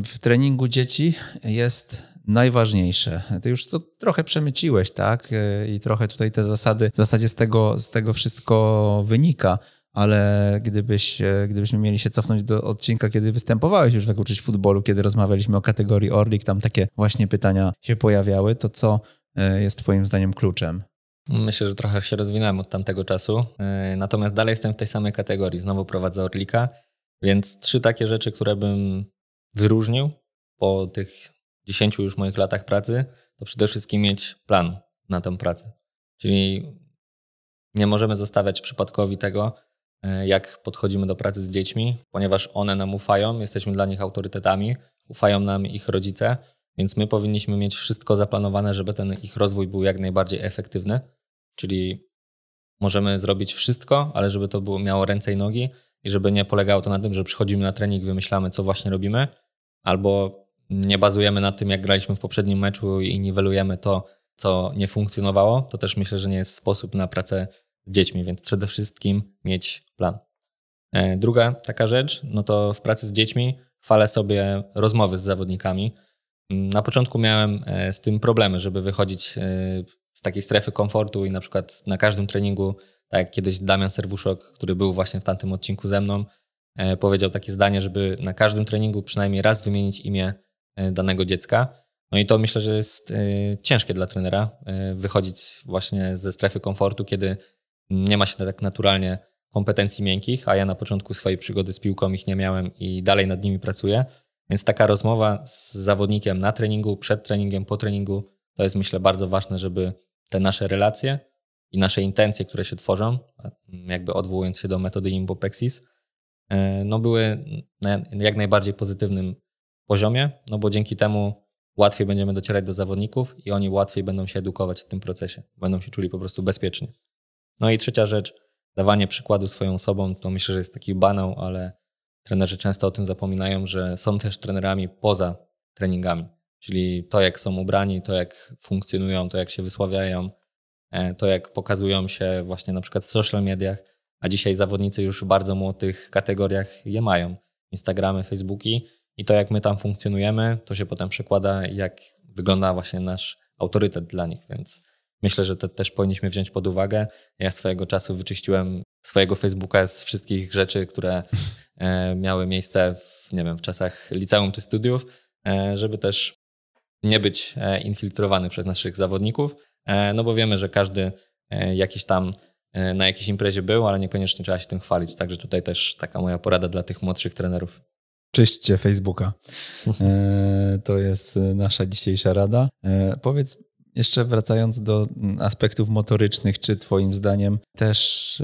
w treningu dzieci jest najważniejsze? Ty już to trochę przemyciłeś, tak? I trochę tutaj te zasady, w zasadzie z tego, z tego wszystko wynika, ale gdybyś, gdybyśmy mieli się cofnąć do odcinka, kiedy występowałeś już w Uczyć Futbolu, kiedy rozmawialiśmy o kategorii Orlik, tam takie właśnie pytania się pojawiały, to co e, jest Twoim zdaniem kluczem? Myślę, że trochę się rozwinąłem od tamtego czasu, e, natomiast dalej jestem w tej samej kategorii. Znowu prowadzę Orlika, więc trzy takie rzeczy, które bym wyróżnił po tych 10 już moich latach pracy, to przede wszystkim mieć plan na tę pracę. Czyli nie możemy zostawiać przypadkowi tego, e, jak podchodzimy do pracy z dziećmi, ponieważ one nam ufają, jesteśmy dla nich autorytetami, ufają nam ich rodzice, więc my powinniśmy mieć wszystko zaplanowane, żeby ten ich rozwój był jak najbardziej efektywny. Czyli możemy zrobić wszystko, ale żeby to było, miało ręce i nogi i żeby nie polegało to na tym, że przychodzimy na trening, wymyślamy, co właśnie robimy, albo nie bazujemy na tym, jak graliśmy w poprzednim meczu i niwelujemy to, co nie funkcjonowało. To też myślę, że nie jest sposób na pracę z dziećmi, więc przede wszystkim mieć plan. E, druga taka rzecz, no to w pracy z dziećmi falę sobie rozmowy z zawodnikami. Na początku miałem e, z tym problemy, żeby wychodzić e, z takiej strefy komfortu i na przykład na każdym treningu, tak jak kiedyś Damian Serwuszok, który był właśnie w tamtym odcinku ze mną, powiedział takie zdanie, żeby na każdym treningu przynajmniej raz wymienić imię danego dziecka. No i to myślę, że jest ciężkie dla trenera wychodzić właśnie ze strefy komfortu, kiedy nie ma się tak naturalnie kompetencji miękkich, a ja na początku swojej przygody z piłką ich nie miałem i dalej nad nimi pracuję. Więc taka rozmowa z zawodnikiem na treningu, przed treningiem, po treningu, to jest myślę bardzo ważne, żeby te nasze relacje i nasze intencje, które się tworzą, jakby odwołując się do metody Imbopexis, e, no były jak najbardziej pozytywnym poziomie, no bo dzięki temu łatwiej będziemy docierać do zawodników i oni łatwiej będą się edukować w tym procesie, będą się czuli po prostu bezpiecznie. No i trzecia rzecz, dawanie przykładu swoją osobą, to myślę, że jest taki banał, ale trenerzy często o tym zapominają, że są też trenerami poza treningami. Czyli to, jak są ubrani, to, jak funkcjonują, to, jak się wysławiają, e, to, jak pokazują się właśnie na przykład w social mediach, a dzisiaj zawodnicy już w bardzo młodych kategoriach je mają. Instagramy, Facebooki i to, jak my tam funkcjonujemy, to się potem przekłada, jak wygląda właśnie nasz autorytet dla nich, więc myślę, że to też powinniśmy wziąć pod uwagę. Ja swojego czasu wyczyściłem swojego Facebooka z wszystkich rzeczy, które E, miały miejsce w, nie wiem, w czasach liceum czy studiów, e, żeby też nie być e, infiltrowany przez naszych zawodników, no bo wiemy, że każdy jakiś tam na jakiejś imprezie był, ale niekoniecznie trzeba się tym chwalić. Także tutaj też taka moja porada dla tych młodszych trenerów. Czyśćcie Facebooka. To jest nasza dzisiejsza rada. Powiedz, jeszcze wracając do aspektów motorycznych, czy Twoim zdaniem też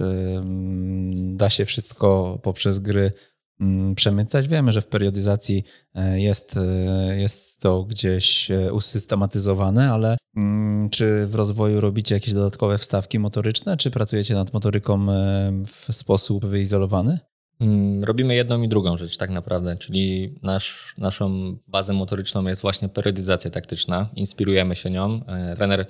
da się wszystko poprzez gry mm, przemycać? Wiemy, że w periodyzacji e, jest, e, jest to gdzieś e, usystematyzowane, ale mm, czy w rozwoju robicie jakieś dodatkowe wstawki motoryczne, czy pracujecie nad motoryką w sposób wyizolowany? Mm, robimy jedną i drugą rzecz tak naprawdę, czyli nasz, naszą bazą motoryczną jest właśnie periodyzacja taktyczna. Inspirujemy się nią. E, trener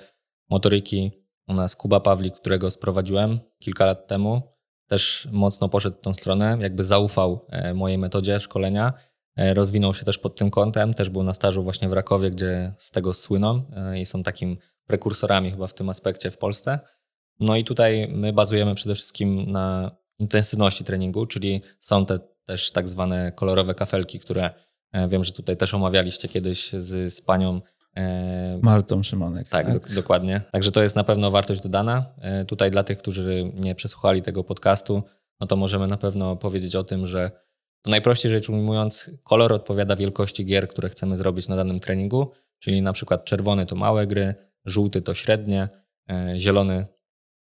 motoryki u nas Kuba Pawlik, którego sprowadziłem kilka lat temu, też mocno poszedł w tą stronę, jakby zaufał e, mojej metodzie szkolenia. E, rozwinął się też pod tym kątem, też był na stażu właśnie w Rakowie, gdzie z tego słyną i są takim prekursorami chyba w tym aspekcie w Polsce. No i tutaj my bazujemy przede wszystkim na intensywności treningu, czyli są te też tak zwane kolorowe kafelki, które e, wiem, że tutaj też omawialiście kiedyś z, z panią e, Martą Szymanek. Tak, tak? Do, dokładnie. Także to jest na pewno wartość dodana. E, tutaj dla tych, którzy nie przesłuchali tego podcastu, no to możemy na pewno powiedzieć o tym, że to najprościej rzecz ujmując, kolor odpowiada wielkości gier, które chcemy zrobić na danym treningu, czyli na przykład czerwony to małe gry, żółty to średnie, zielony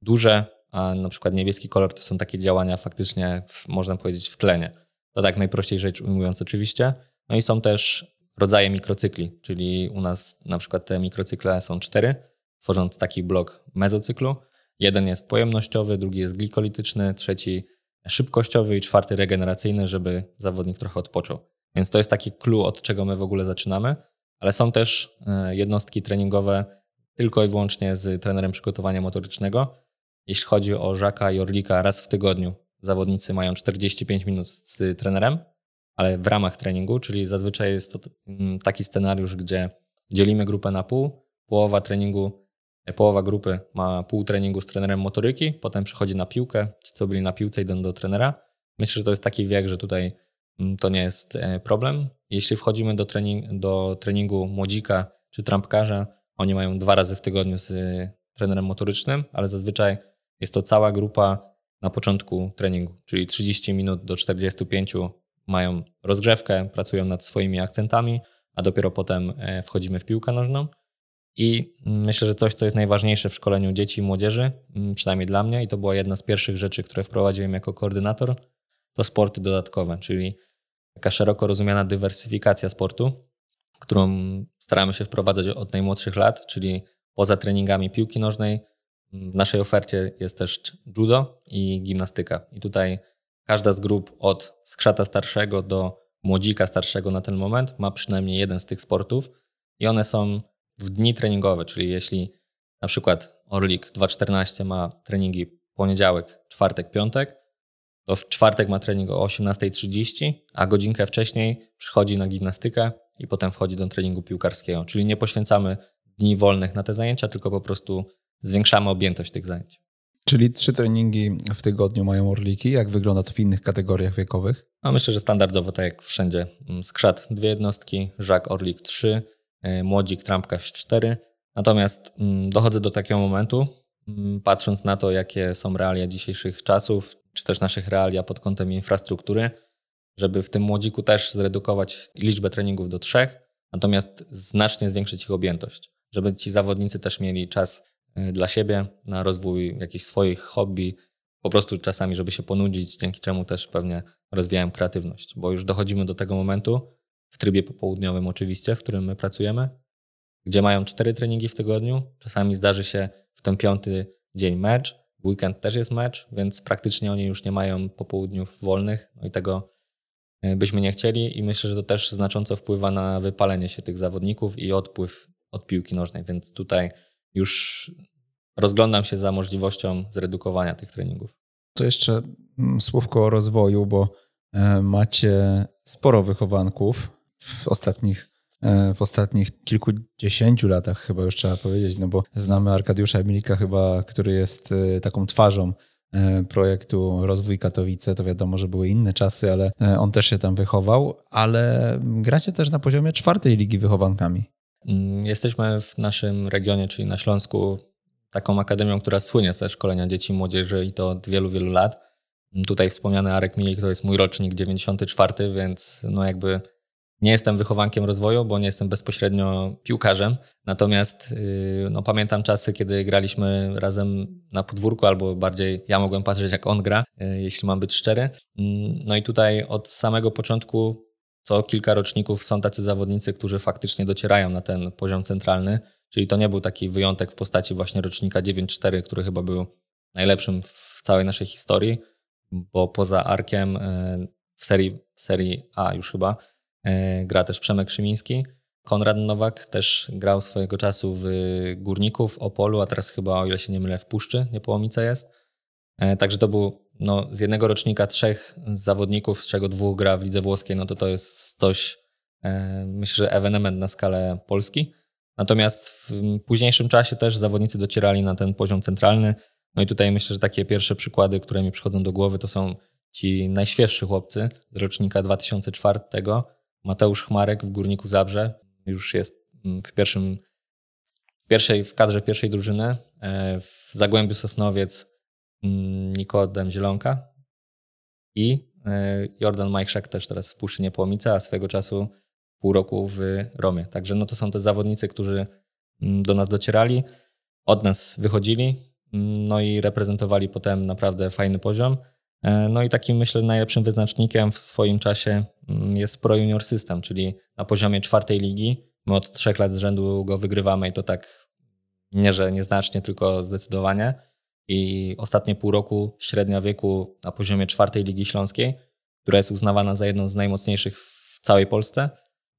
duże, a na przykład niebieski kolor to są takie działania faktycznie, w, można powiedzieć, w tlenie. To tak najprościej rzecz ujmując oczywiście. No i są też rodzaje mikrocykli, czyli u nas na przykład te mikrocykle są cztery, tworząc taki blok mezocyklu. Jeden jest pojemnościowy, drugi jest glikolityczny, trzeci szybkościowy i czwarty regeneracyjny, żeby zawodnik trochę odpoczął. Więc to jest taki clue, od czego my w ogóle zaczynamy, ale są też e, jednostki treningowe tylko i wyłącznie z trenerem przygotowania motorycznego, Jeśli chodzi o Żaka i Orlika, raz w tygodniu zawodnicy mają 45 minut z trenerem, ale w ramach treningu, czyli zazwyczaj jest to mm, taki scenariusz, gdzie dzielimy grupę na pół, połowa treningu, e, połowa grupy ma pół treningu z trenerem motoryki, potem przychodzi na piłkę, ci co byli na piłce idą do trenera. Myślę, że to jest taki wiek, że tutaj mm, to nie jest e, problem. Jeśli wchodzimy do, trening, do treningu młodzika czy trampkarza, oni mają dwa razy w tygodniu z trenerem motorycznym, ale zazwyczaj jest to cała grupa na początku treningu, czyli 30 minut do 45 mają rozgrzewkę, pracują nad swoimi akcentami, a dopiero potem e, wchodzimy w piłkę nożną. I myślę, że coś, co jest najważniejsze w szkoleniu dzieci i młodzieży, mm, przynajmniej dla mnie, i to była jedna z pierwszych rzeczy, które wprowadziłem jako koordynator, to sporty dodatkowe, czyli taka szeroko rozumiana dywersyfikacja sportu, którą staramy się wprowadzać od najmłodszych lat, czyli poza treningami piłki nożnej, w naszej ofercie jest też judo i gimnastyka. I tutaj każda z grup od skrzata starszego do młodzika starszego na ten moment ma przynajmniej jeden z tych sportów i one są w dni treningowe, czyli jeśli na przykład Orlik 2.14 ma treningi poniedziałek, czwartek, piątek, to w czwartek ma trening o 18.30, a godzinkę wcześniej przychodzi na gimnastykę i potem wchodzi do treningu piłkarskiego. Czyli nie poświęcamy dni wolnych na te zajęcia, tylko po prostu zwiększamy objętość tych zajęć. Czyli trzy treningi w tygodniu mają orliki. Jak wygląda to w innych kategoriach wiekowych? No myślę, że standardowo tak jak wszędzie. Mm, skrzat dwie jednostki, żak orlik trzy, e, młodzik trampkarz cztery. Natomiast mm, dochodzę do takiego momentu, mm, patrząc na to, jakie są realia dzisiejszych czasów, czy też naszych realia pod kątem infrastruktury, żeby w tym młodziku też zredukować liczbę treningów do trzech, natomiast znacznie zwiększyć ich objętość, żeby ci zawodnicy też mieli czas Y, dla siebie, na rozwój jakichś swoich hobby, po prostu czasami, żeby się ponudzić, dzięki czemu też pewnie rozwijałem kreatywność, bo już dochodzimy do tego momentu, w trybie popołudniowym oczywiście, w którym my pracujemy, gdzie mają cztery treningi w tygodniu, czasami zdarzy się w ten piąty dzień mecz, w weekend też jest mecz, więc praktycznie oni już nie mają popołudniów wolnych, no i tego y, byśmy nie chcieli i myślę, że to też znacząco wpływa na wypalenie się tych zawodników i odpływ od piłki nożnej, więc tutaj już rozglądam się za możliwością zredukowania tych treningów. To jeszcze mm, słówko o rozwoju, bo e, macie sporo wychowanków w ostatnich, e, w ostatnich kilkudziesięciu latach, chyba już trzeba powiedzieć, no bo znamy Arkadiusza Emilika chyba, który jest e, taką twarzą projektu Rozwój Katowice. To wiadomo, że były inne czasy, ale on też się tam wychował, ale gracie też na poziomie czwartej ligi wychowankami. Mm, jesteśmy w naszym regionie, czyli na Śląsku, taką akademią, która słynie ze szkolenia dzieci i młodzieży i to od wielu, wielu lat. Mm, tutaj wspomniany Arek Milik to jest mój rocznik 94, więc no jakby nie jestem wychowankiem rozwoju, bo nie jestem bezpośrednio piłkarzem. Natomiast yy, no, pamiętam czasy, kiedy graliśmy razem na podwórku, albo bardziej ja mogłem patrzeć, jak on gra, yy, jeśli mam być szczery. Yy, no i tutaj od samego początku co kilka roczników są tacy zawodnicy, którzy faktycznie docierają na ten poziom centralny, czyli to nie był taki wyjątek w postaci właśnie rocznika 9-4, który chyba był najlepszym w całej naszej historii, bo poza Arkiem e, w serii, w serii A już chyba e, gra też Przemek Szymiński. Konrad Nowak też grał swojego czasu w Górniku, w Opolu, a teraz chyba, o ile się nie mylę, w Puszczy Niepołomice jest. E, także to był no, z jednego rocznika trzech zawodników, z czego dwóch gra w lidze włoskiej, no to to jest coś, e, myślę, że ewenement na skalę Polski. Natomiast w późniejszym czasie też zawodnicy docierali na ten poziom centralny. No i tutaj myślę, że takie pierwsze przykłady, które mi przychodzą do głowy, to są ci najświeższy chłopcy z rocznika 2004. Mateusz Chmarek w Górniku Zabrze. Już jest w pierwszym, w pierwszej, w kadrze pierwszej drużyny. E, w Zagłębiu Sosnowiec Mm, Nikodem Zielonka i e, Jordan Majchrzak też teraz w Puszczy Niepołomice, a swego czasu pół roku w Romie. Także no to są te zawodnicy, którzy mm, do nas docierali, od nas wychodzili, mm, no i reprezentowali potem naprawdę fajny poziom. E, no i takim myślę najlepszym wyznacznikiem w swoim czasie jest Pro Junior System, czyli na poziomie czwartej ligi. My od trzech lat z rzędu go wygrywamy i to tak nie, że nieznacznie, tylko zdecydowanie i ostatnie pół roku średnia wieku na poziomie czwartej Ligi Śląskiej, która jest uznawana za jedną z najmocniejszych w całej Polsce,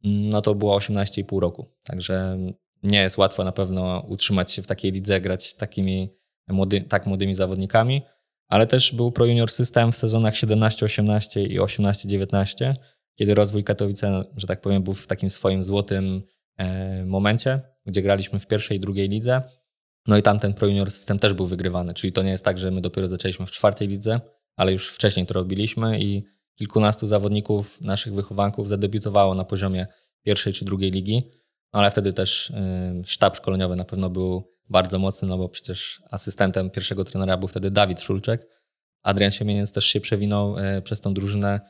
no to było 18,5 roku. Także nie jest łatwo na pewno utrzymać się w takiej lidze, grać takimi młody, tak młodymi zawodnikami, ale też był Pro Junior System w sezonach 17-18 i 18-19, kiedy rozwój Katowice, że tak powiem, był w takim swoim złotym e, momencie, gdzie graliśmy w pierwszej i drugiej lidze. No i tam ten Pro Junior System też był wygrywany, czyli to nie jest tak, że my dopiero zaczęliśmy w czwartej lidze, ale już wcześniej to robiliśmy i kilkunastu zawodników, naszych wychowanków zadebiutowało na poziomie pierwszej czy drugiej ligi, no ale wtedy też sztab szkoleniowy na pewno był bardzo mocny, no bo przecież asystentem pierwszego trenera był wtedy Dawid Szulczek. Adrian Siemieniec też się przewinął e, przez tą drużynę.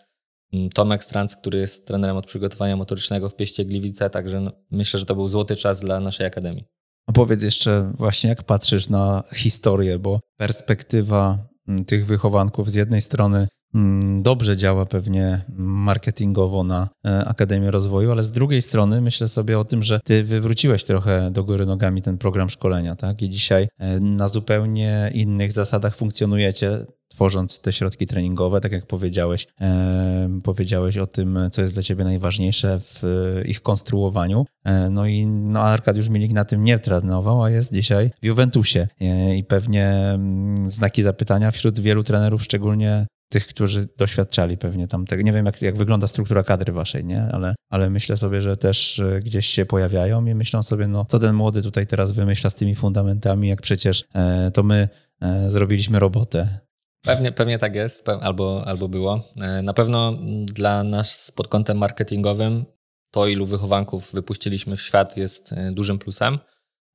Mm, Tomek Stranc, który jest trenerem od przygotowania motorycznego w Pieście Gliwice, także myślę, że to był złoty czas dla naszej akademii. Opowiedz jeszcze właśnie, jak patrzysz na historię, bo perspektywa mm, tych wychowanków z jednej strony Mm, dobrze działa pewnie marketingowo na e, Akademię Rozwoju, ale z drugiej strony myślę sobie o tym, że ty wywróciłeś trochę do góry nogami ten program szkolenia, tak? I dzisiaj e, na zupełnie innych zasadach funkcjonujecie tworząc te środki treningowe, tak jak powiedziałeś, e, powiedziałeś o tym, co jest dla ciebie najważniejsze w ich konstruowaniu. E, no i no, Arkadiusz Milik na tym nie trenował, a jest dzisiaj w Juventusie e, i pewnie mm, znaki zapytania wśród wielu trenerów, szczególnie tych, którzy doświadczali pewnie tam tego. Nie wiem, jak, jak wygląda struktura kadry waszej, nie? Ale, ale myślę sobie, że też e, gdzieś się pojawiają i myślą sobie, no co ten młody tutaj teraz wymyśla z tymi fundamentami, jak przecież e, to my e, zrobiliśmy robotę. Pewnie, pewnie tak jest, albo, albo było. E, na pewno dla nas pod kątem marketingowym to, ilu wychowanków wypuściliśmy w świat, jest e, dużym plusem.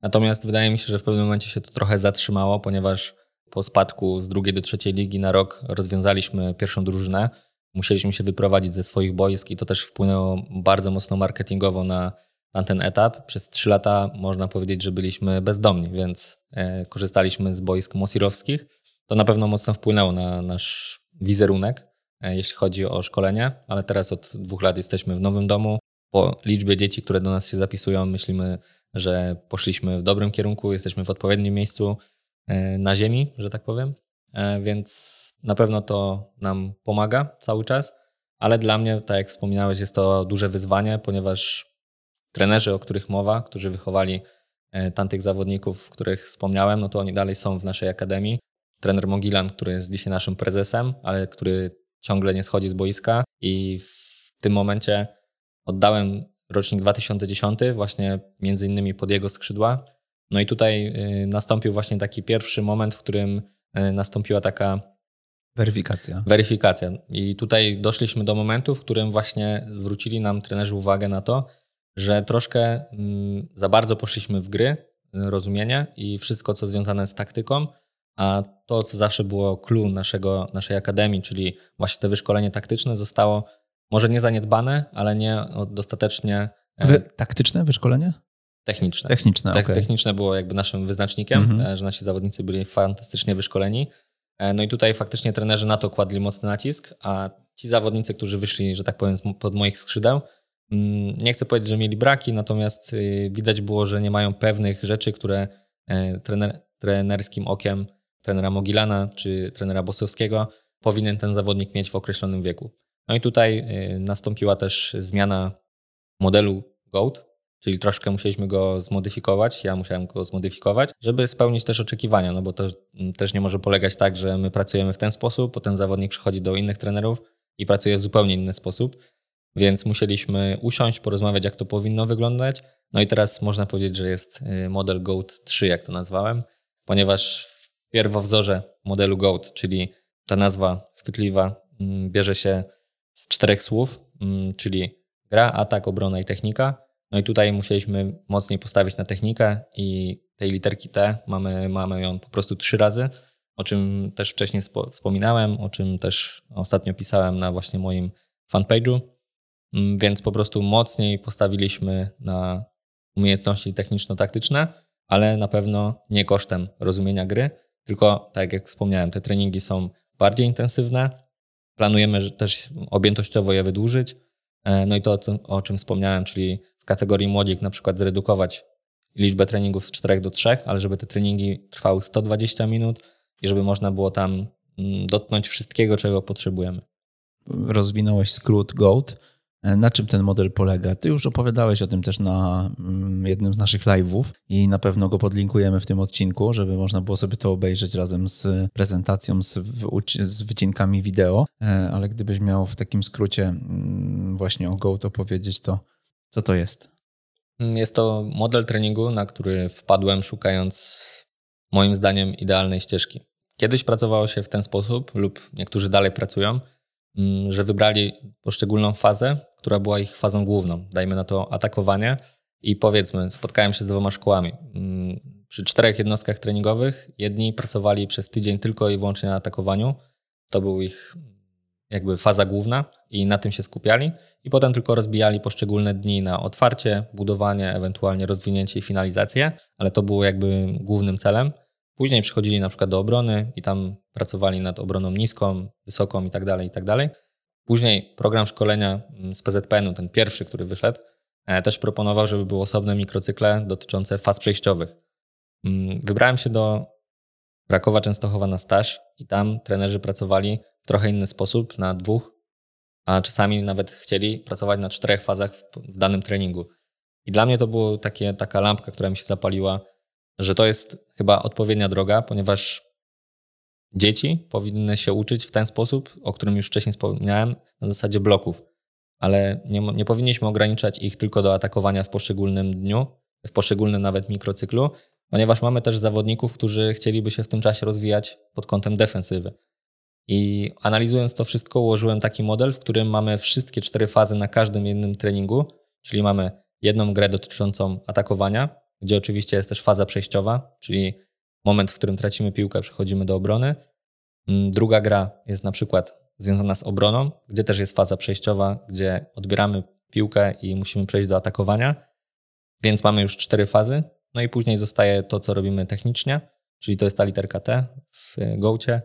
Natomiast wydaje mi się, że w pewnym momencie się to trochę zatrzymało, ponieważ po spadku z drugiej do trzeciej ligi na rok rozwiązaliśmy pierwszą drużynę. Musieliśmy się wyprowadzić ze swoich boisk i to też wpłynęło bardzo mocno marketingowo na, na ten etap. Przez trzy lata można powiedzieć, że byliśmy bezdomni, więc e, korzystaliśmy z boisk mosirowskich. To na pewno mocno wpłynęło na nasz wizerunek, e, jeśli chodzi o szkolenie, ale teraz od dwóch lat jesteśmy w nowym domu. Po liczbie dzieci, które do nas się zapisują, myślimy, że poszliśmy w dobrym kierunku, jesteśmy w odpowiednim miejscu. E, na ziemi, że tak powiem. E, więc na pewno to nam pomaga cały czas, ale dla mnie, tak jak wspominałeś, jest to duże wyzwanie, ponieważ trenerzy, o których mowa, którzy wychowali tamtych zawodników, których wspomniałem, no to oni dalej są w naszej akademii. Trener Mogilan, który jest dzisiaj naszym prezesem, ale który ciągle nie schodzi z boiska i w tym momencie oddałem rocznik 2010 właśnie między innymi pod jego skrzydła no i tutaj y, nastąpił właśnie taki pierwszy moment, w którym y, nastąpiła taka weryfikacja. Weryfikacja. I tutaj doszliśmy do momentu, w którym właśnie zwrócili nam trenerzy uwagę na to, że troszkę mm, za bardzo poszliśmy w gry, y, rozumienie i wszystko, co związane z taktyką, a to, co zawsze było clue naszego, naszej akademii, czyli właśnie to wyszkolenie taktyczne, zostało może nie zaniedbane, ale nie dostatecznie. Wy, taktyczne wyszkolenie? Techniczne. Techniczne, Te, okay. Techniczne było jakby naszym wyznacznikiem, mm -hmm. że nasi zawodnicy byli fantastycznie wyszkoleni. E, no i tutaj faktycznie trenerzy na to kładli mocny nacisk, a ci zawodnicy, którzy wyszli, że tak powiem, pod moich skrzydeł, mm, nie chcę powiedzieć, że mieli braki, natomiast y, widać było, że nie mają pewnych rzeczy, które e, trener, trenerskim okiem trenera Mogilana czy trenera Bosowskiego powinien ten zawodnik mieć w określonym wieku. No i tutaj y, nastąpiła też zmiana modelu GOAT, Czyli troszkę musieliśmy go zmodyfikować, ja musiałem go zmodyfikować, żeby spełnić też oczekiwania, no bo to mm, też nie może polegać tak, że my pracujemy w ten sposób, potem zawodnik przychodzi do innych trenerów i pracuje w zupełnie inny sposób, więc musieliśmy usiąść, porozmawiać, jak to powinno wyglądać. No i teraz można powiedzieć, że jest y, model GOAT 3, jak to nazwałem, ponieważ pierwowzorze modelu GOAT, czyli ta nazwa chwytliwa, mm, bierze się z czterech słów, mm, czyli gra, atak, obrona i technika. No i tutaj musieliśmy mocniej postawić na technikę i tej literki T mamy, mamy ją po prostu trzy razy, o czym też wcześniej wspominałem, o czym też ostatnio pisałem na właśnie moim fanpage'u, mm, więc po prostu mocniej postawiliśmy na umiejętności techniczno-taktyczne, ale na pewno nie kosztem rozumienia gry, tylko tak jak wspomniałem, te treningi są bardziej intensywne, planujemy też objętościowo je wydłużyć, e, no i to, o czym wspomniałem, czyli kategorii młodzik na przykład zredukować liczbę treningów z 4 do 3, ale żeby te treningi trwały 120 minut i żeby można było tam mm, dotknąć wszystkiego, czego potrzebujemy. Rozwinąłeś skrót GOAT. E, na czym ten model polega? Ty już opowiadałeś o tym też na mm, jednym z naszych live'ów i na pewno go podlinkujemy w tym odcinku, żeby można było sobie to obejrzeć razem z prezentacją, z, wycinkami wideo, e, ale gdybyś miał w takim skrócie mm, właśnie o Go to powiedzieć, to co to jest? Jest to model treningu, na który wpadłem szukając moim zdaniem idealnej ścieżki. Kiedyś pracowało się w ten sposób, lub niektórzy dalej pracują, mm, że wybrali poszczególną fazę, która była ich fazą główną. Dajmy na to atakowanie i powiedzmy, spotkałem się z dwoma szkołami. Mm, przy czterech jednostkach treningowych jedni pracowali przez tydzień tylko i wyłącznie na atakowaniu. To był ich jakby faza główna i na tym się skupiali i potem tylko rozbijali poszczególne dni na otwarcie, budowanie, ewentualnie rozwinięcie i finalizację, ale to było jakby głównym celem. Później przechodzili na przykład do obrony i tam pracowali nad obroną niską, wysoką i tak dalej, i tak dalej. Później program szkolenia mm, z PZPN-u, ten pierwszy, który wyszedł, e, też proponował, żeby były osobne mikrocykle dotyczące faz przejściowych. Mm, wybrałem się do Krakowa Częstochowa na staż i tam trenerzy pracowali w trochę inny sposób, na dwóch, a czasami nawet chcieli pracować na czterech fazach w, w danym treningu. I dla mnie to była taka lampka, która mi się zapaliła, że to jest chyba odpowiednia droga, ponieważ dzieci powinny się uczyć w ten sposób, o którym już wcześniej wspomniałem, na zasadzie bloków. Ale nie, nie powinniśmy ograniczać ich tylko do atakowania w poszczególnym dniu, w poszczególnym nawet mikrocyklu, ponieważ mamy też zawodników, którzy chcieliby się w tym czasie rozwijać pod kątem defensywy. I analizując to wszystko, ułożyłem taki model, w którym mamy wszystkie cztery fazy na każdym jednym treningu, czyli mamy jedną grę dotyczącą atakowania, gdzie oczywiście jest też faza przejściowa, czyli moment, w którym tracimy piłkę, przechodzimy do obrony. Mm, druga gra jest na przykład związana z obroną, gdzie też jest faza przejściowa, gdzie odbieramy piłkę i musimy przejść do atakowania. Więc mamy już cztery fazy. No i później zostaje to, co robimy technicznie, czyli to jest ta literka T w Gocie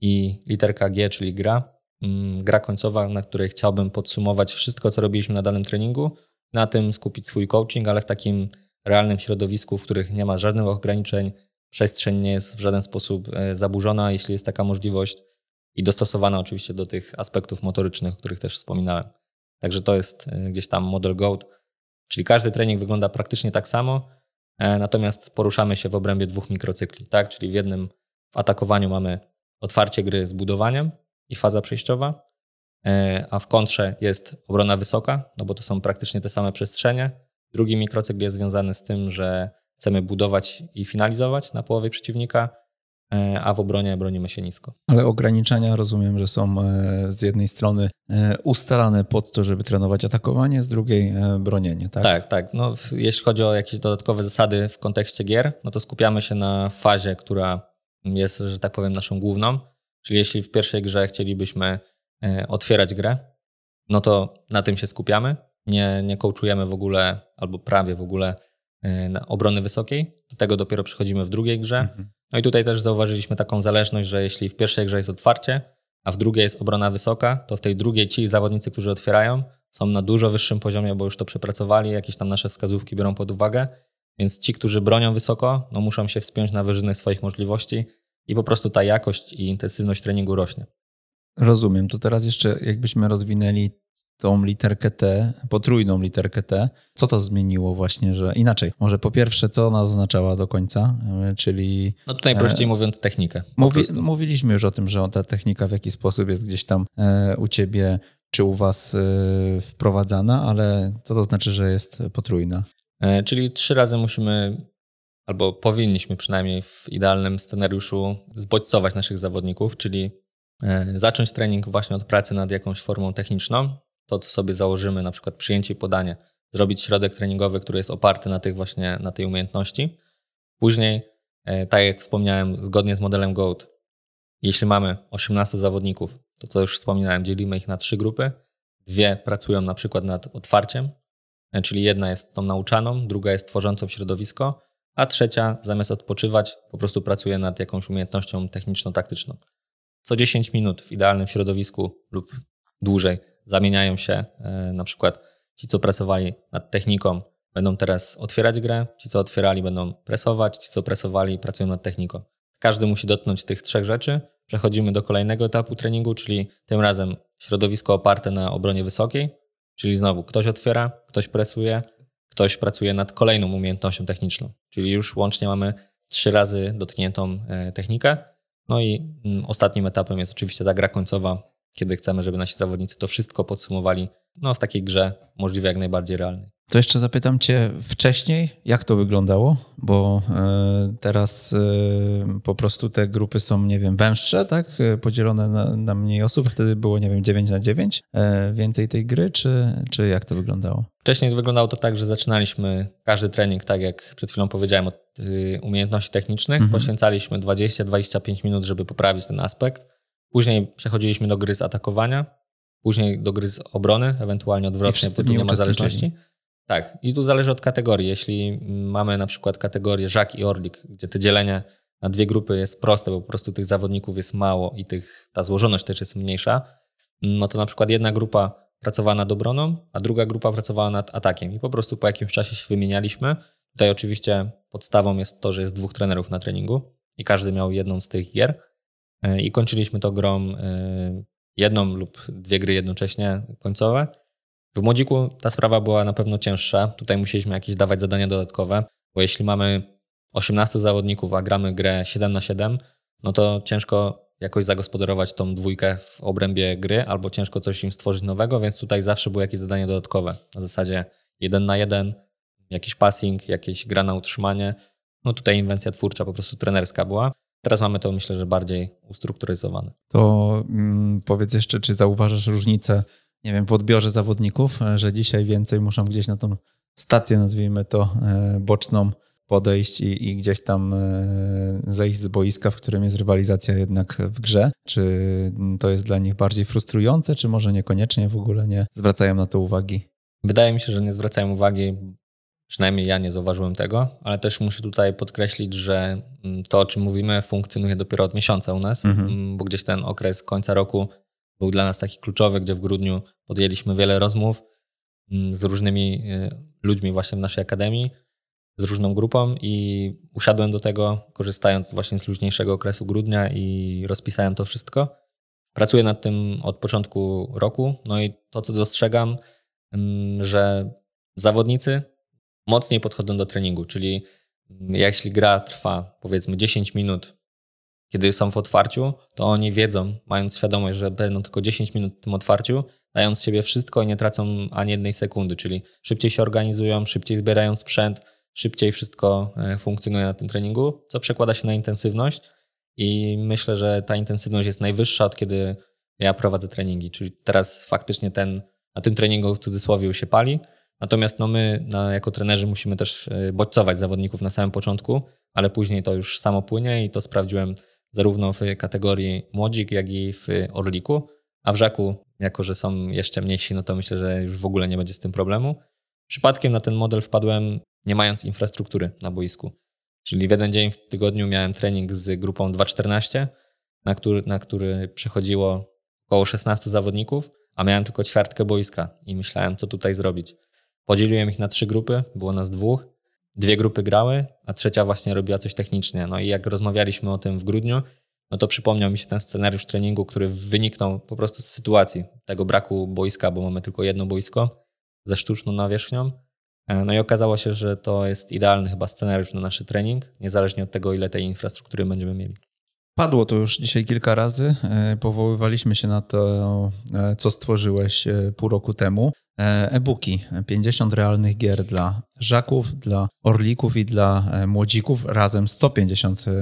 i literka G, czyli gra. Mm, gra końcowa, na której chciałbym podsumować wszystko, co robiliśmy na danym treningu, na tym skupić swój coaching, ale w takim realnym środowisku, w których nie ma żadnych ograniczeń, przestrzeń nie jest w żaden sposób e, zaburzona, jeśli jest taka możliwość i dostosowana oczywiście do tych aspektów motorycznych, o których też wspominałem. Także to jest e, gdzieś tam model GOAT, czyli każdy trening wygląda praktycznie tak samo, e, natomiast poruszamy się w obrębie dwóch mikrocykli, tak? Czyli w jednym w atakowaniu mamy otwarcie gry z budowaniem i faza przejściowa, a w kontrze jest obrona wysoka, no bo to są praktycznie te same przestrzenie. Drugi mikrocykl jest związany z tym, że chcemy budować i finalizować na połowie przeciwnika, e, a w obronie bronimy się nisko. Ale ograniczenia rozumiem, że są e, z jednej strony e, ustalane pod to, żeby trenować atakowanie, z drugiej bronienie, tak? Tak, tak. No, jeśli chodzi o jakieś dodatkowe zasady w kontekście gier, no to skupiamy się na fazie, która jest, że tak powiem, naszą główną. Czyli jeśli w pierwszej grze chcielibyśmy otwierać grę, no to na tym się skupiamy. Nie, nie coachujemy w ogóle, albo prawie w ogóle obrony wysokiej. Do tego dopiero przechodzimy w drugiej grze. Mhm. No i tutaj też zauważyliśmy taką zależność, że jeśli w pierwszej grze jest otwarcie, a w drugiej jest obrona wysoka, to w tej drugiej ci zawodnicy, którzy otwierają, są na dużo wyższym poziomie, bo już to przepracowali, jakieś tam nasze wskazówki biorą pod uwagę. Więc ci, którzy bronią wysoko, no muszą się wspiąć na wyżyny swoich możliwości i po prostu ta jakość i intensywność treningu rośnie. Rozumiem. To teraz jeszcze jakbyśmy rozwinęli tą literkę T, potrójną literkę T. Co to zmieniło właśnie, że inaczej? Może po pierwsze, co ona oznaczała do końca, e, czyli... No tutaj prościej e, mówiąc technikę. Mówi, mówiliśmy już o tym, że ta technika w jakiś sposób jest gdzieś tam e, u ciebie czy u was e, wprowadzana, ale co to znaczy, że jest potrójna? Czyli trzy razy musimy albo powinniśmy przynajmniej w idealnym scenariuszu zbodźcować naszych zawodników, czyli zacząć trening właśnie od pracy nad jakąś formą techniczną, to, co sobie założymy, na przykład przyjęcie i podanie, zrobić środek treningowy, który jest oparty na tych właśnie, na tej umiejętności. Później, e, tak jak wspomniałem, zgodnie z modelem GOAT, jeśli mamy 18 zawodników, to co już wspominałem, dzielimy ich na trzy grupy. Dwie pracują na przykład nad otwarciem, e, czyli jedna jest tą nauczaną, druga jest tworzącą środowisko, a trzecia zamiast odpoczywać po prostu pracuje nad jakąś umiejętnością techniczno-taktyczną. Co 10 minut w idealnym środowisku lub dłużej zamieniają się. E, na przykład ci, co pracowali nad techniką, będą teraz otwierać grę, ci, co otwierali, będą presować, ci, co presowali, pracują nad techniką. Każdy musi dotknąć tych trzech rzeczy. Przechodzimy do kolejnego etapu treningu, czyli tym razem środowisko oparte na obronie wysokiej, Czyli znowu ktoś otwiera, ktoś presuje, ktoś pracuje nad kolejną umiejętnością techniczną. Czyli już łącznie mamy trzy razy dotkniętą e, technikę. No i mm, ostatnim etapem jest oczywiście ta gra końcowa, kiedy chcemy, żeby nasi zawodnicy to wszystko podsumowali no, w takiej grze możliwie jak najbardziej realnej. To jeszcze zapytam Cię wcześniej, jak to wyglądało, bo e, teraz e, po prostu te grupy są, nie wiem, węższe, tak? E, podzielone na, na mniej osób. Wtedy było, nie wiem, 9 na 9, więcej tej gry, czy, czy jak to wyglądało? Wcześniej wyglądało to tak, że zaczynaliśmy każdy trening, tak jak przed chwilą powiedziałem, od umiejętności technicznych. Mhm. Poświęcaliśmy 20-25 minut, żeby poprawić ten aspekt. Później przechodziliśmy do gry z atakowania, później do gry z obrony, ewentualnie odwrotnie, bo tu nie ma zależności. Tak, i tu zależy od kategorii. Jeśli mamy na przykład kategorię Żak i Orlik, gdzie te dzielenie na dwie grupy jest proste, bo po prostu tych zawodników jest mało i tych, ta złożoność też jest mniejsza, no to na przykład jedna grupa pracowała nad obroną, a druga grupa pracowała nad atakiem i po prostu po jakimś czasie się wymienialiśmy. Tutaj oczywiście podstawą jest to, że jest dwóch trenerów na treningu i każdy miał jedną z tych gier i kończyliśmy to grą e, jedną lub dwie gry jednocześnie końcowe w młodziku ta sprawa była na pewno cięższa. Tutaj musieliśmy jakieś dawać zadania dodatkowe, bo jeśli mamy 18 zawodników, a gramy grę 7 na 7, no to ciężko jakoś zagospodarować tą dwójkę w obrębie gry, albo ciężko coś im stworzyć nowego, więc tutaj zawsze były jakieś zadania dodatkowe. Na zasadzie 1 na 1, jakiś passing, jakieś gra na utrzymanie. No tutaj inwencja twórcza po prostu trenerska była. Teraz mamy to myślę, że bardziej ustrukturyzowane. To mm, powiedz jeszcze, czy zauważasz różnicę nie wiem, w odbiorze zawodników, e, że dzisiaj więcej muszą gdzieś na tą stację, nazwijmy to, e, boczną podejść i, i, gdzieś tam e, zejść z boiska, w którym jest rywalizacja jednak w grze? Czy to jest dla nich bardziej frustrujące, czy może niekoniecznie w ogóle nie zwracają na to uwagi? Wydaje mi się, że nie zwracają uwagi. Przynajmniej ja nie zauważyłem tego, ale też muszę tutaj podkreślić, że mm, to, o czym mówimy, funkcjonuje dopiero od miesiąca u nas, mhm. Mm, bo gdzieś ten okres końca roku był dla nas taki kluczowy, gdzie w grudniu podjęliśmy wiele rozmów mm, z różnymi y, ludźmi właśnie w naszej akademii, z różną grupą i usiadłem do tego, korzystając właśnie z luźniejszego okresu grudnia i rozpisałem to wszystko. Pracuję nad tym od początku roku, no i to, co dostrzegam, że zawodnicy mocniej podchodzą do treningu, czyli jeśli gra trwa powiedzmy 10 minut kiedy są w otwarciu, to oni wiedzą, mając świadomość, że będą tylko 10 minut w tym otwarciu, dając siebie wszystko i nie tracą ani jednej sekundy, czyli szybciej się organizują, szybciej zbierają sprzęt, szybciej wszystko e, funkcjonuje na tym treningu, co przekłada się na intensywność i myślę, że ta intensywność jest najwyższa od kiedy ja prowadzę treningi, czyli teraz faktycznie ten, na tym treningu w cudzysłowie się pali, natomiast no my na, jako trenerzy musimy też e, bodźcować zawodników na samym początku, ale później to już samo płynie i to sprawdziłem zarówno w kategorii młodzik, jak i w orliku, a w żaku, jako że są jeszcze mniejsi, no to myślę, że już w ogóle nie będzie z tym problemu. Przypadkiem na ten model wpadłem nie mając infrastruktury na boisku. Czyli w jeden dzień w tygodniu miałem trening z grupą 2.14, na który, na który przechodziło około 16 zawodników, a miałem tylko ćwiartkę boiska i myślałem, co tutaj zrobić. Podzieliłem ich na trzy grupy, było nas dwóch dwie grupy grały, a trzecia właśnie robiła coś technicznie. No i jak rozmawialiśmy o tym w grudniu, no to przypomniał mi się ten scenariusz treningu, który wyniknął po prostu z sytuacji tego braku boiska, bo mamy tylko jedno boisko ze sztuczną nawierzchnią. E, no i okazało się, że to jest idealny chyba scenariusz na nasz trening, niezależnie od tego, ile tej infrastruktury będziemy mieli. Padło to już dzisiaj kilka razy. E, powoływaliśmy się na to, e, co stworzyłeś pół roku temu. E, e-booki, 50 realnych gier dla żaków, dla orlików i dla e, młodzików, razem 150 e,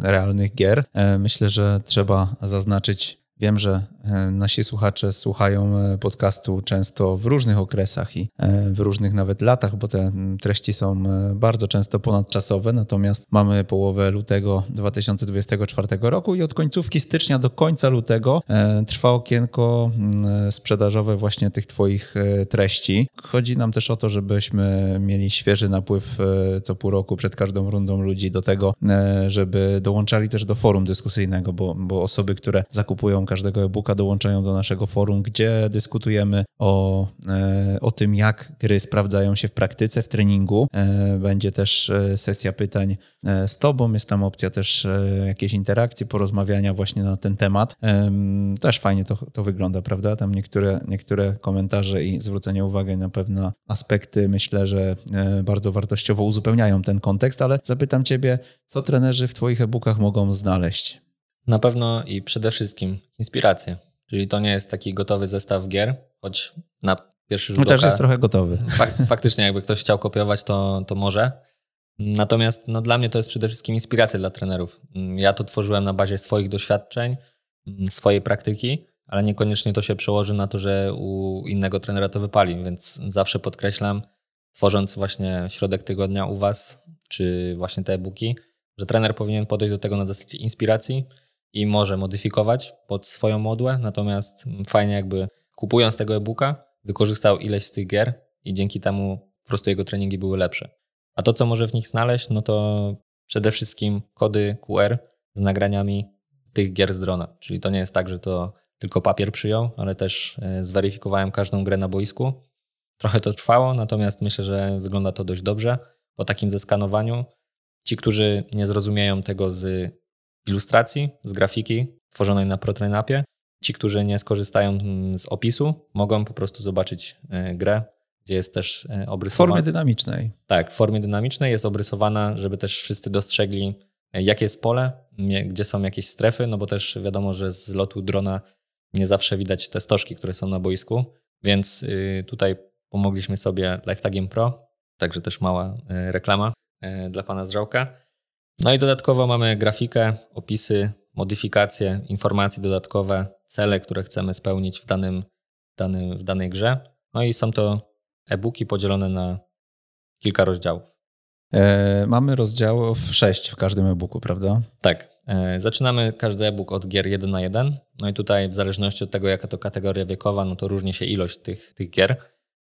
realnych gier. Myślę, że trzeba zaznaczyć Wiem, że e, nasi słuchacze słuchają e, podcastu często w różnych okresach i e, w różnych nawet latach, bo te treści są bardzo często ponadczasowe. Natomiast mamy połowę lutego 2024 roku i od końcówki stycznia do końca lutego trwa okienko sprzedażowe właśnie tych Twoich treści. Chodzi nam też o to, żebyśmy mieli świeży napływ co pół roku przed każdą rundą ludzi do tego, żeby dołączali też do forum dyskusyjnego, bo, bo osoby, które zakupują każdego e-booka dołączają do naszego forum, gdzie dyskutujemy o, e, o tym, jak gry sprawdzają się w praktyce, w treningu. E, będzie też sesja pytań z Tobą, jest tam opcja też jakiejś interakcji, porozmawiania właśnie na ten temat. Też fajnie to, to wygląda, prawda? Tam niektóre, niektóre komentarze i zwrócenie uwagi na pewne aspekty myślę, że bardzo wartościowo uzupełniają ten kontekst, ale zapytam Ciebie, co trenerzy w Twoich e-bookach mogą znaleźć? Na pewno i przede wszystkim inspirację. Czyli to nie jest taki gotowy zestaw gier, choć na pierwszy rzut Chociaż oka, jest trochę gotowy. Fak, faktycznie, jakby ktoś chciał kopiować, to, to może. Natomiast no, dla mnie to jest przede wszystkim inspiracja dla trenerów. Ja to tworzyłem na bazie swoich doświadczeń, swojej praktyki, ale niekoniecznie to się przełoży na to, że u innego trenera to wypali, więc zawsze podkreślam, tworząc właśnie środek tygodnia u Was, czy właśnie te e-booki, że trener powinien podejść do tego na zasadzie inspiracji i może modyfikować pod swoją modłę, natomiast fajnie jakby kupując tego e-booka, wykorzystał ileś z tych gier i dzięki temu po prostu jego treningi były lepsze. A to, co może w nich znaleźć, no to przede wszystkim kody QR z nagraniami tych gier z drona. Czyli to nie jest tak, że to tylko papier przyjął, ale też e, zweryfikowałem każdą grę na boisku. Trochę to trwało, natomiast myślę, że wygląda to dość dobrze. Po takim zeskanowaniu ci, którzy nie zrozumieją tego z ilustracji, z grafiki tworzonej na ProTrainAppie, ci, którzy nie skorzystają mm, z opisu, mogą po prostu zobaczyć e, grę, gdzie jest też e, obrysowana. W formie dynamicznej. Tak, w formie dynamicznej jest obrysowana, żeby też wszyscy dostrzegli, e, jakie jest pole, gdzie są jakieś strefy, no bo też wiadomo, że z lotu drona nie zawsze widać te stożki, które są na boisku, więc y, tutaj pomogliśmy sobie LifeTagiem Pro, także też mała reklama dla pana Zrzałka. No i dodatkowo mamy grafikę, opisy, modyfikacje, informacje dodatkowe, cele, które chcemy spełnić w, danym, danym, w danej grze. No i są to e-booki podzielone na kilka rozdziałów. E, mamy rozdziałów sześć w każdym e-booku, prawda? Tak. E, zaczynamy każdy e-book od gier 1 na 1. No i tutaj w zależności od tego, jaka to kategoria wiekowa, no to różni się ilość tych, tych gier.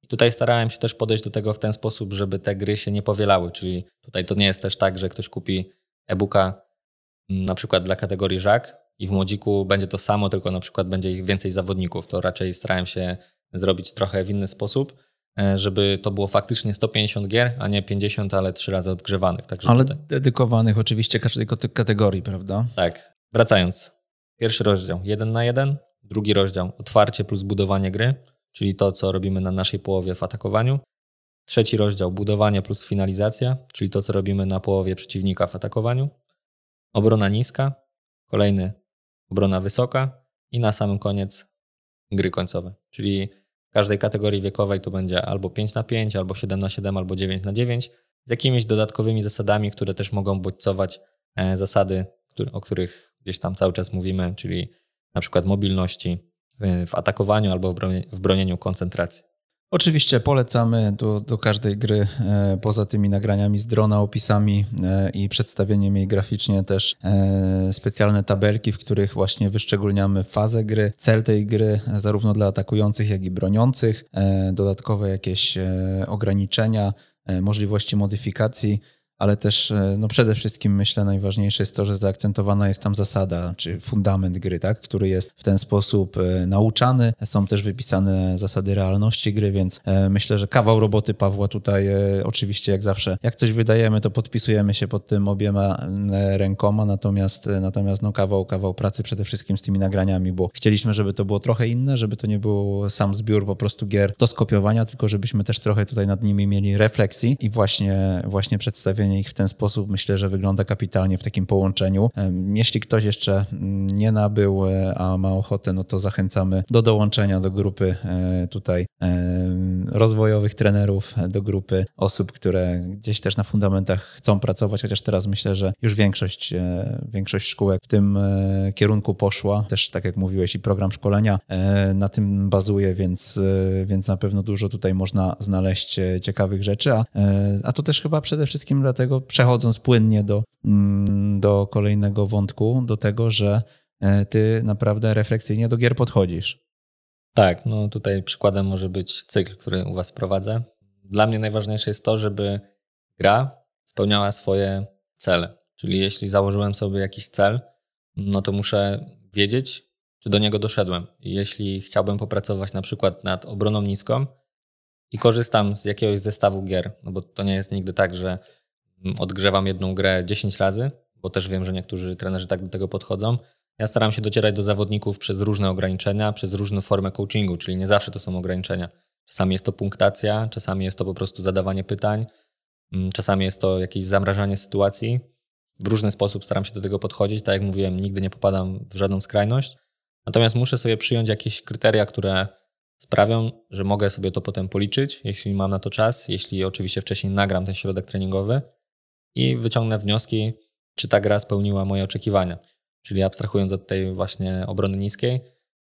I tutaj starałem się też podejść do tego w ten sposób, żeby te gry się nie powielały, czyli tutaj to nie jest też tak, że ktoś kupi e-booka mm, na przykład dla kategorii żak i w młodziku będzie to samo, tylko na przykład będzie ich więcej zawodników. To raczej starałem się zrobić trochę w inny sposób, e, żeby to było faktycznie 150 gier, a nie 50, ale trzy razy odgrzewanych. Także ale tutaj... dedykowanych oczywiście każdej kategorii, prawda? Tak. Wracając. Pierwszy rozdział 1 na 1, drugi rozdział otwarcie plus budowanie gry, czyli to, co robimy na naszej połowie w atakowaniu. Trzeci rozdział budowanie plus finalizacja, czyli to, co robimy na połowie przeciwnika w atakowaniu. Obrona niska, kolejny obrona wysoka i na samym koniec gry końcowe. Czyli w każdej kategorii wiekowej to będzie albo 5 na 5, albo 7 na 7, albo 9 na 9 z jakimiś dodatkowymi zasadami, które też mogą bodźcować e, zasady, o których gdzieś tam cały czas mówimy, czyli na przykład mobilności w atakowaniu albo w bronieniu koncentracji. Oczywiście polecamy do, do każdej gry, e, poza tymi nagraniami z drona, opisami e, i przedstawieniem jej graficznie też e, specjalne tabelki, w których właśnie wyszczególniamy fazę gry, cel tej gry, zarówno dla atakujących, jak i broniących, dodatkowe jakieś ograniczenia, możliwości modyfikacji ale też e, no przede wszystkim myślę najważniejsze jest to, że zaakcentowana jest tam zasada, czy fundament gry, tak, który jest w ten sposób e, nauczany. Są też wypisane zasady realności gry, więc e, myślę, że kawał roboty Pawła tutaj oczywiście jak zawsze, jak coś wydajemy, to podpisujemy się pod tym obiema rękoma, natomiast, natomiast no kawał, kawał pracy przede wszystkim z tymi nagraniami, bo chcieliśmy, żeby to było trochę inne, żeby to nie był sam zbiór po prostu gier do skopiowania, tylko żebyśmy też trochę tutaj nad nimi mieli refleksji i właśnie, właśnie przedstawienie ich w ten sposób myślę, że wygląda kapitalnie w takim połączeniu. Jeśli ktoś jeszcze nie nabył, e, a ma ochotę, no to zachęcamy do dołączenia do grupy e, tutaj rozwojowych trenerów, do grupy osób, które gdzieś też na fundamentach chcą pracować, chociaż teraz myślę, że już większość, e, większość szkółek w tym kierunku poszła. Też tak jak mówiłeś i program szkolenia na tym bazuje, więc, więc na pewno dużo tutaj można znaleźć ciekawych rzeczy, a, a to też chyba przede wszystkim dla dlatego przechodząc płynnie do, mm, do kolejnego wątku, do tego, że e, ty naprawdę refleksyjnie do gier podchodzisz. Tak, no tutaj przykładem może być cykl, który u was prowadzę. Dla mnie najważniejsze jest to, żeby gra spełniała swoje cele. Czyli jeśli założyłem sobie jakiś cel, no to muszę wiedzieć, czy do niego doszedłem. Jeśli chciałbym popracować na przykład nad obroną niską i korzystam z jakiegoś zestawu gier, no bo to nie jest nigdy tak, że odgrzewam jedną grę 10 razy, bo też wiem, że niektórzy trenerzy tak do tego podchodzą. Ja staram się docierać do zawodników przez różne ograniczenia, przez różne formy coachingu, czyli nie zawsze to są ograniczenia. Czasami jest to punktacja, czasami jest to po prostu zadawanie pytań, mm, czasami jest to jakieś zamrażanie sytuacji. W różny sposób staram się do tego podchodzić. Tak jak mówiłem, nigdy nie popadam w żadną skrajność. Natomiast muszę sobie przyjąć jakieś kryteria, które sprawią, że mogę sobie to potem policzyć, jeśli mam na to czas, jeśli oczywiście wcześniej nagram ten środek treningowy i wyciągnę wnioski, czy ta gra spełniła moje oczekiwania. Czyli abstrahując od tej właśnie obrony niskiej,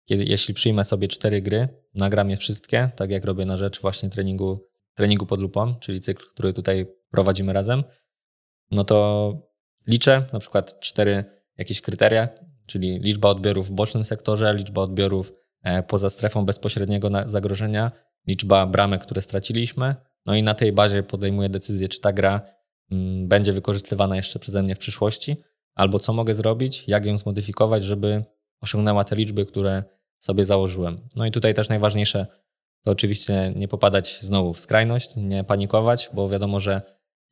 kiedy, jeśli przyjmę sobie cztery gry, nagram je wszystkie, tak jak robię na rzecz właśnie treningu, treningu pod lupą, czyli cykl, który tutaj prowadzimy razem, no to liczę na przykład cztery jakieś kryteria, czyli liczba odbiorów w bocznym sektorze, liczba odbiorów e, poza strefą bezpośredniego zagrożenia, liczba bramek, które straciliśmy, no i na tej bazie podejmuję decyzję, czy ta gra będzie wykorzystywana jeszcze przeze mnie w przyszłości, albo co mogę zrobić, jak ją zmodyfikować, żeby osiągnęła te liczby, które sobie założyłem. No i tutaj też najważniejsze to oczywiście nie popadać znowu w skrajność, nie panikować, bo wiadomo, że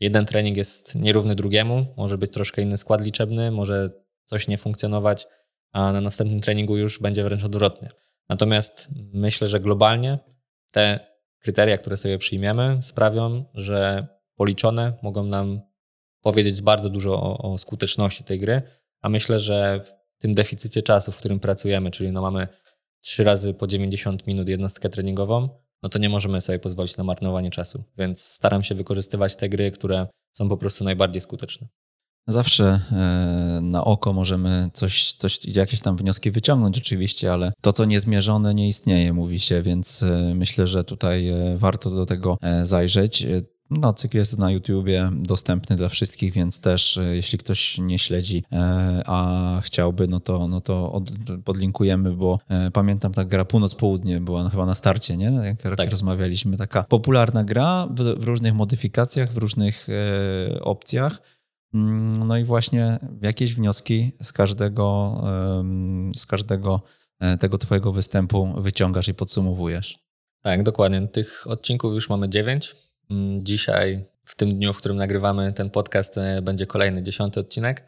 jeden trening jest nierówny drugiemu, może być troszkę inny skład liczebny, może coś nie funkcjonować, a na następnym treningu już będzie wręcz odwrotnie. Natomiast myślę, że globalnie te kryteria, które sobie przyjmiemy, sprawią, że policzone mogą nam powiedzieć bardzo dużo o, o skuteczności tej gry, a myślę, że w tym deficycie czasu, w którym pracujemy, czyli no mamy trzy razy po 90 minut jednostkę treningową, no to nie możemy sobie pozwolić na marnowanie czasu. Więc staram się wykorzystywać te gry, które są po prostu najbardziej skuteczne. Zawsze e, na oko możemy coś, coś, jakieś tam wnioski wyciągnąć oczywiście, ale to, co niezmierzone, nie istnieje, mówi się, więc e, myślę, że tutaj e, warto do tego zajrzeć. No, cykl jest na YouTubie dostępny dla wszystkich, więc też e, jeśli ktoś nie śledzi, e, a chciałby, no to, no to od, podlinkujemy, bo e, pamiętam ta gra Północ-Południe była chyba na starcie, nie? Jak tak. rozmawialiśmy. Taka popularna gra w, w różnych modyfikacjach, w różnych opcjach. Mm, no i właśnie jakieś wnioski z każdego, z każdego tego twojego występu wyciągasz i podsumowujesz. Tak, dokładnie. Tych odcinków już mamy dziewięć. Mm, dzisiaj, w tym dniu, w którym nagrywamy ten podcast, e, będzie kolejny dziesiąty odcinek.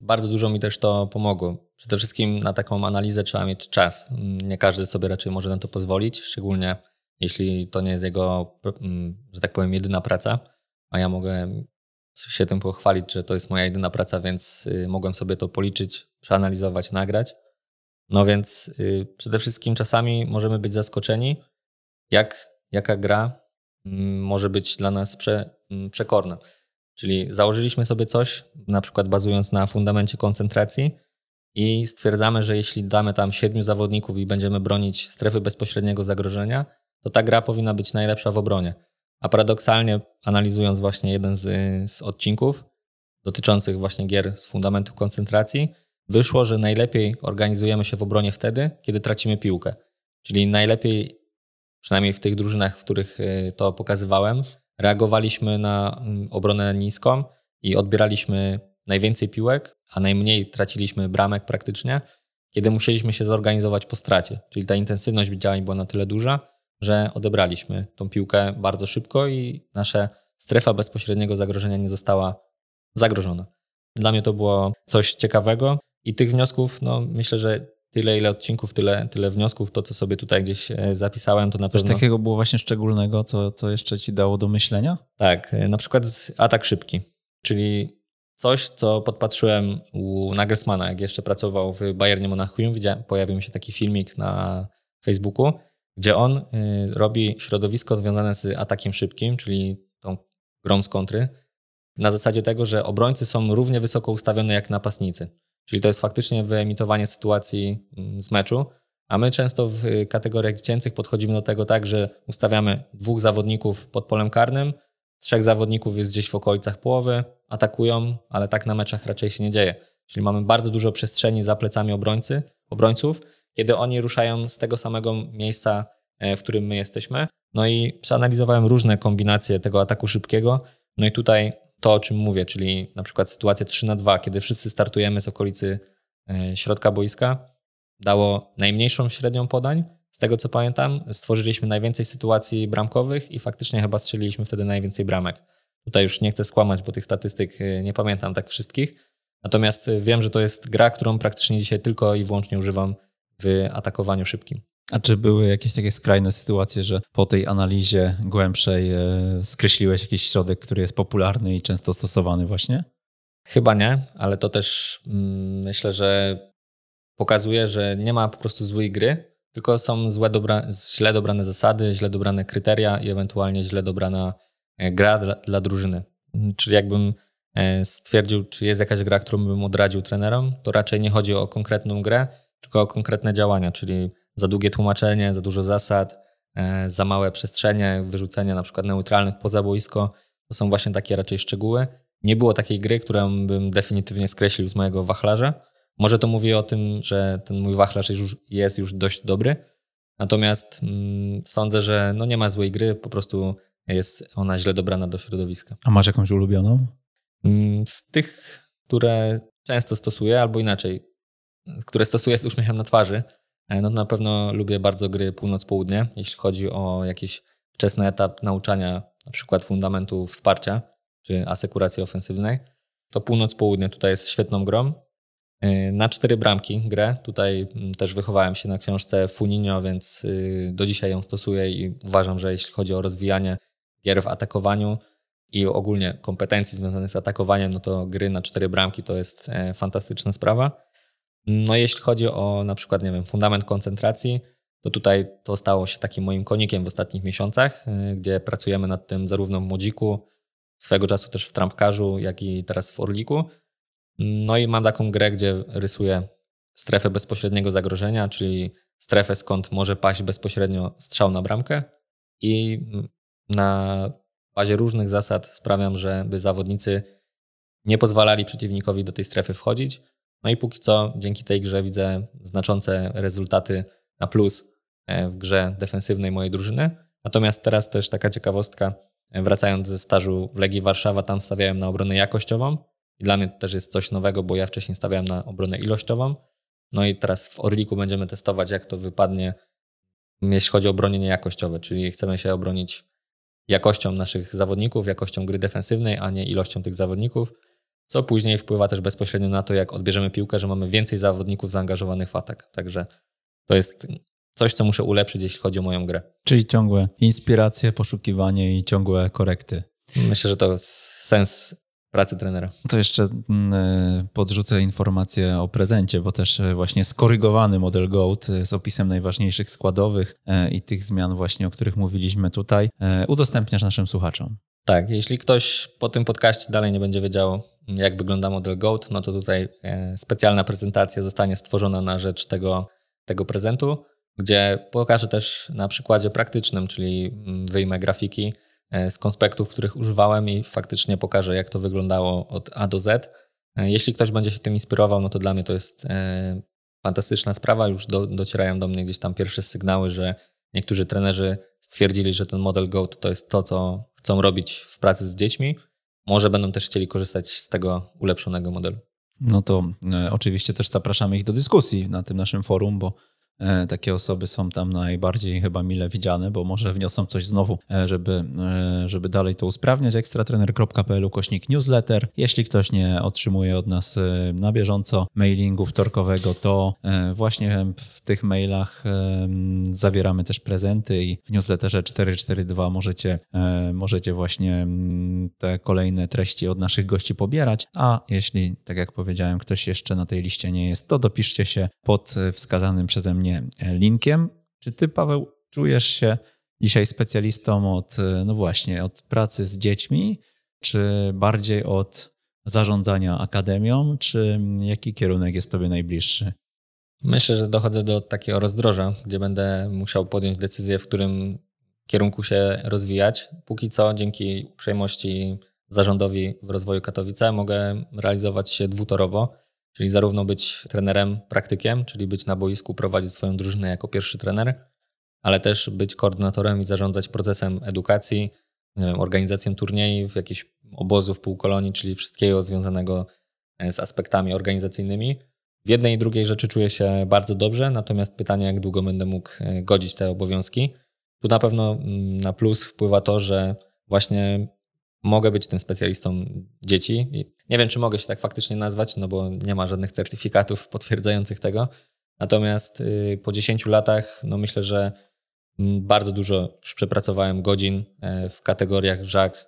Bardzo dużo mi też to pomogło. Przede wszystkim na taką analizę trzeba mieć czas. Mm, nie każdy sobie raczej może na to pozwolić, szczególnie jeśli to nie jest jego, mm, że tak powiem, jedyna praca, a ja mogę się tym pochwalić, że to jest moja jedyna praca, więc y, mogłem sobie to policzyć, przeanalizować, nagrać. No więc y, przede wszystkim czasami możemy być zaskoczeni, jak, jaka gra może być dla nas prze, przekorna. Czyli założyliśmy sobie coś, na przykład bazując na fundamencie koncentracji i stwierdzamy, że jeśli damy tam siedmiu zawodników i będziemy bronić strefy bezpośredniego zagrożenia, to ta gra powinna być najlepsza w obronie. A paradoksalnie, analizując właśnie jeden z, z odcinków dotyczących właśnie gier z fundamentu koncentracji, wyszło, że najlepiej organizujemy się w obronie wtedy, kiedy tracimy piłkę. Czyli najlepiej przynajmniej w tych drużynach, w których y, to pokazywałem, reagowaliśmy na mm, obronę niską i odbieraliśmy najwięcej piłek, a najmniej traciliśmy bramek praktycznie, kiedy musieliśmy się zorganizować po stracie. Czyli ta intensywność działań była na tyle duża, że odebraliśmy tą piłkę bardzo szybko i nasza strefa bezpośredniego zagrożenia nie została zagrożona. Dla mnie to było coś ciekawego i tych wniosków, no myślę, że tyle, ile odcinków, tyle, tyle wniosków. To, co sobie tutaj gdzieś e, zapisałem, to na Coś pewno... takiego było właśnie szczególnego, co, co jeszcze ci dało do myślenia? Tak, e, na przykład atak szybki, czyli coś, co podpatrzyłem u Nagelsmana, jak jeszcze pracował w Bayernie Monachium. Pojawił mi się taki filmik na Facebooku, gdzie on e, robi środowisko związane z atakiem szybkim, czyli tą grą z kontry, na zasadzie tego, że obrońcy są równie wysoko ustawione jak napastnicy. Czyli to jest faktycznie wyemitowanie sytuacji mm, z meczu. A my często w kategoriach dziecięcych podchodzimy do tego tak, że ustawiamy dwóch zawodników pod polem karnym, trzech zawodników jest gdzieś w okolicach połowy, atakują, ale tak na meczach raczej się nie dzieje. Czyli mamy bardzo dużo przestrzeni za plecami obrońcy, obrońców, kiedy oni ruszają z tego samego miejsca, e, w którym my jesteśmy. No i przeanalizowałem różne kombinacje tego ataku szybkiego. No i tutaj to, o czym mówię, czyli na przykład sytuacja 3 na 2, kiedy wszyscy startujemy z okolicy e, środka boiska, dało najmniejszą średnią podań. Z tego co pamiętam, stworzyliśmy najwięcej sytuacji bramkowych i faktycznie chyba strzeliliśmy wtedy najwięcej bramek. Tutaj już nie chcę skłamać, bo tych statystyk y, nie pamiętam tak wszystkich. Natomiast y, wiem, że to jest gra, którą praktycznie dzisiaj tylko i wyłącznie używam w atakowaniu szybkim. A czy były jakieś takie skrajne sytuacje, że po tej analizie głębszej e, skreśliłeś jakiś środek, który jest popularny i często stosowany właśnie? Chyba nie, ale to też mm, myślę, że pokazuje, że nie ma po prostu złej gry, tylko są złe dobra, źle dobrane zasady, źle dobrane kryteria i ewentualnie źle dobrana e, gra dla, dla drużyny. Czyli jakbym e, stwierdził, czy jest jakaś gra, którą bym odradził trenerom, to raczej nie chodzi o konkretną grę, tylko o konkretne działania, czyli za długie tłumaczenie, za dużo zasad, e, za małe przestrzenie, wyrzucenie na przykład neutralnych poza boisko. To są właśnie takie raczej szczegóły. Nie było takiej gry, którą bym definitywnie skreślił z mojego wachlarza. Może to mówi o tym, że ten mój wachlarz jest już, jest już dość dobry. Natomiast mm, sądzę, że no nie ma złej gry, po prostu jest ona źle dobrana do środowiska. A masz jakąś ulubioną? Mm, z tych, które często stosuję, albo inaczej, które stosuję z uśmiechem na twarzy, no to na pewno lubię bardzo gry północ-południe, jeśli chodzi o jakiś wczesny etap nauczania, na przykład fundamentu wsparcia czy asekuracji ofensywnej. To północ-południe tutaj jest świetną grą. E, na cztery bramki grę. Tutaj mm, też wychowałem się na książce Funinio, więc y, do dzisiaj ją stosuję i uważam, że jeśli chodzi o rozwijanie gier w atakowaniu i ogólnie kompetencji związanych z atakowaniem, no to gry na cztery bramki to jest e, fantastyczna sprawa. No jeśli chodzi o na przykład, nie wiem, fundament koncentracji, to tutaj to stało się takim moim konikiem w ostatnich miesiącach, e, gdzie pracujemy nad tym zarówno w Młodziku, swego czasu też w Trampkarzu, jak i teraz w Orliku. No i mam taką grę, gdzie rysuję strefę bezpośredniego zagrożenia, czyli strefę, skąd może paść bezpośrednio strzał na bramkę i na bazie różnych zasad sprawiam, żeby zawodnicy nie pozwalali przeciwnikowi do tej strefy wchodzić. No i póki co dzięki tej grze widzę znaczące rezultaty na plus e, w grze defensywnej mojej drużyny. Natomiast teraz też taka ciekawostka, e, wracając ze stażu w Legii Warszawa, tam stawiałem na obronę jakościową i dla mnie to też jest coś nowego, bo ja wcześniej stawiałem na obronę ilościową. No i teraz w Orliku będziemy testować, jak to wypadnie, jeśli chodzi o bronienie jakościowe, czyli chcemy się obronić jakością naszych zawodników, jakością gry defensywnej, a nie ilością tych zawodników, co później wpływa też bezpośrednio na to, jak odbierzemy piłkę, że mamy więcej zawodników zaangażowanych w atak. Także to jest coś, co muszę ulepszyć, jeśli chodzi o moją grę. Czyli ciągłe inspiracje, poszukiwanie i ciągłe korekty. Myślę, że to jest sens pracy trenera. To jeszcze mm, e, podrzucę informację o prezencie, bo też e, właśnie skorygowany model GOAT e, z opisem najważniejszych składowych i tych zmian właśnie, o których mówiliśmy tutaj, udostępniasz naszym słuchaczom. Tak, jeśli ktoś po tym podcaście dalej nie będzie wiedział, jak wygląda model GOAT, no to tutaj specjalna prezentacja zostanie stworzona na rzecz tego, tego prezentu, gdzie pokażę też na przykładzie praktycznym, czyli mm, wyjmę grafiki, E, z konspektów, których używałem i faktycznie pokażę, jak to wyglądało od A do Z. E, jeśli ktoś będzie się tym inspirował, no to dla mnie to jest e, fantastyczna sprawa. Już do, docierają do mnie gdzieś tam pierwsze sygnały, że niektórzy trenerzy stwierdzili, że ten model GOAT to jest to, co chcą robić w pracy z dziećmi. Może będą też chcieli korzystać z tego ulepszonego modelu. No to e, oczywiście też zapraszamy ich do dyskusji na tym naszym forum, bo takie osoby są tam najbardziej chyba mile widziane, bo może wniosą coś znowu, e, żeby, e, żeby dalej to usprawniać. ekstratrener.pl kośnik newsletter. Jeśli ktoś nie otrzymuje od nas na bieżąco mailingu wtorkowego, to właśnie w tych mailach zawieramy też prezenty i w newsletterze 442 możecie, możecie właśnie te kolejne treści od naszych gości pobierać, a jeśli, tak jak powiedziałem, ktoś jeszcze na tej liście nie jest, to dopiszcie się pod wskazanym przeze mnie mnie linkiem. Czy ty, Paweł, czujesz się dzisiaj specjalistą od, no właśnie, od pracy z dziećmi, czy bardziej od zarządzania akademią, czy jaki kierunek jest tobie najbliższy? Myślę, że dochodzę do takiego rozdroża, gdzie będę musiał podjąć decyzję, w którym kierunku się rozwijać. Póki co, dzięki uprzejmości zarządowi w rozwoju Katowice, mogę realizować się dwutorowo Czyli zarówno być trenerem, praktykiem, czyli być na boisku, prowadzić swoją drużynę jako pierwszy trener, ale też być koordynatorem i zarządzać procesem edukacji, wiem, organizacją turniejów, jakichś obozów, półkolonii, czyli wszystkiego związanego e, z aspektami organizacyjnymi. W jednej i drugiej rzeczy czuję się bardzo dobrze, natomiast pytanie, jak długo będę mógł e, godzić te obowiązki. Tu na pewno mm, na plus wpływa to, że właśnie mogę być tym specjalistą dzieci. Nie wiem, czy mogę się tak faktycznie nazwać, no bo nie ma żadnych certyfikatów potwierdzających tego. Natomiast y, po 10 latach, no myślę, że mm, bardzo dużo już przepracowałem godzin e, w kategoriach żak,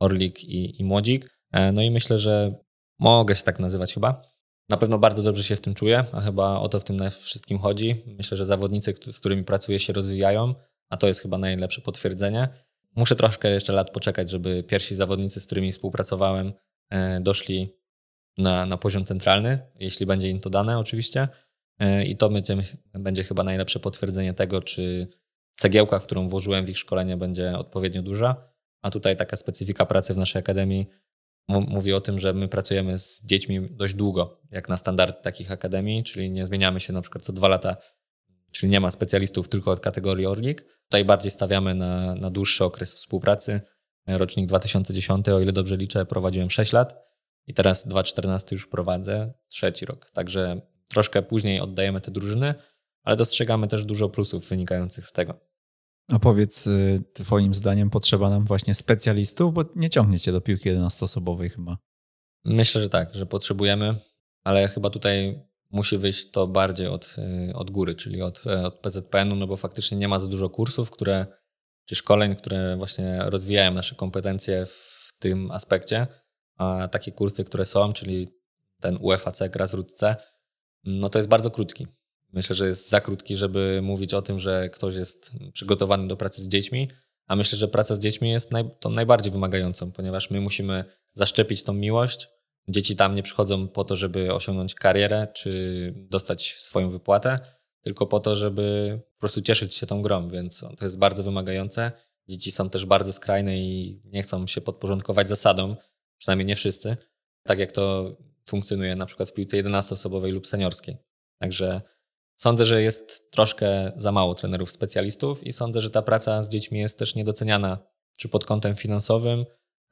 orlik i, i młodzik. E, no i myślę, że mogę się tak nazywać chyba. Na pewno bardzo dobrze się w tym czuję, a chyba o to w tym wszystkim chodzi. Myślę, że zawodnicy, z którymi pracuję, się rozwijają, a to jest chyba najlepsze potwierdzenie. Muszę troszkę jeszcze lat poczekać, żeby pierwsi zawodnicy, z którymi współpracowałem, e, doszli na, na poziom centralny, jeśli będzie im to dane, oczywiście. E, I to będzie, będzie chyba najlepsze potwierdzenie tego, czy cegiełka, którą włożyłem w ich szkolenie, będzie odpowiednio duża. A tutaj taka specyfika pracy w naszej akademii mówi o tym, że my pracujemy z dziećmi dość długo, jak na standard takich akademii, czyli nie zmieniamy się na przykład co dwa lata, czyli nie ma specjalistów tylko od kategorii Orlik. Tutaj bardziej stawiamy na, na dłuższy okres współpracy. Rocznik 2010, o ile dobrze liczę, prowadziłem 6 lat i teraz 2014 już prowadzę trzeci rok. Także troszkę później oddajemy te drużyny, ale dostrzegamy też dużo plusów wynikających z tego. A powiedz, y, Twoim zdaniem potrzeba nam właśnie specjalistów, bo nie ciągniecie do piłki 11-osobowej chyba. Myślę, że tak, że potrzebujemy, ale chyba tutaj musi wyjść to bardziej od, y, od góry, czyli od, e, od PZPN-u, no bo faktycznie nie ma za dużo kursów, które, czy szkoleń, które właśnie rozwijają nasze kompetencje w tym aspekcie, a takie kursy, które są, czyli ten UFAC, Grassroot C, no to jest bardzo krótki. Myślę, że jest za krótki, żeby mówić o tym, że ktoś jest przygotowany do pracy z dziećmi, a myślę, że praca z dziećmi jest naj, tą najbardziej wymagającą, ponieważ my musimy zaszczepić tą miłość. Dzieci tam nie przychodzą po to, żeby osiągnąć karierę czy dostać swoją wypłatę, tylko po to, żeby po prostu cieszyć się tą grą, więc to jest bardzo wymagające. Dzieci są też bardzo skrajne i nie chcą się podporządkować zasadom, przynajmniej nie wszyscy, tak jak to funkcjonuje na przykład w piłce 11-osobowej lub seniorskiej. Także Sądzę, że jest troszkę za mało trenerów specjalistów i sądzę, że ta praca z dziećmi jest też niedoceniana, czy pod kątem finansowym,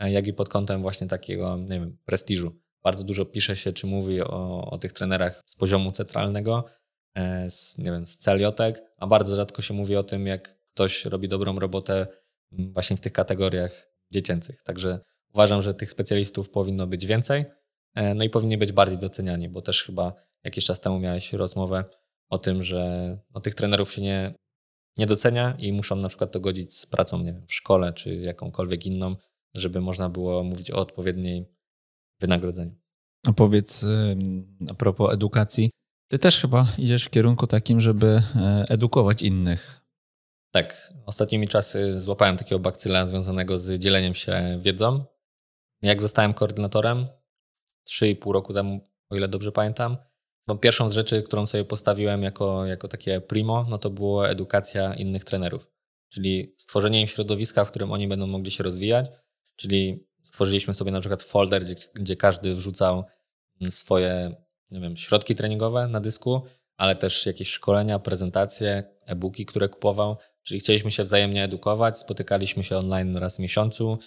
jak i pod kątem właśnie takiego, nie wiem, prestiżu. Bardzo dużo pisze się, czy mówi o, o tych trenerach z poziomu centralnego, e, z, nie wiem, z celiotek, a bardzo rzadko się mówi o tym, jak ktoś robi dobrą robotę właśnie w tych kategoriach dziecięcych. Także uważam, że tych specjalistów powinno być więcej, e, no i powinni być bardziej doceniani, bo też chyba jakiś czas temu miałeś rozmowę o tym, że no, tych trenerów się nie, nie docenia i muszą na przykład to godzić z pracą nie wiem, w szkole czy jakąkolwiek inną, żeby można było mówić o odpowiedniej wynagrodzeniu. A powiedz a propos edukacji, ty też chyba idziesz w kierunku takim, żeby e, edukować innych. Tak, ostatnimi czasy złapałem takiego bakcyla związanego z dzieleniem się wiedzą. Jak zostałem koordynatorem 3,5 roku temu, o ile dobrze pamiętam, no pierwszą z rzeczy, którą sobie postawiłem jako, jako takie primo, no to było edukacja innych trenerów. Czyli stworzenie im środowiska, w którym oni będą mogli się rozwijać. Czyli stworzyliśmy sobie na przykład folder, gdzie, gdzie każdy wrzucał swoje nie wiem, środki treningowe na dysku, ale też jakieś szkolenia, prezentacje, e-booki, które kupował. Czyli chcieliśmy się wzajemnie edukować, spotykaliśmy się online raz w miesiącu,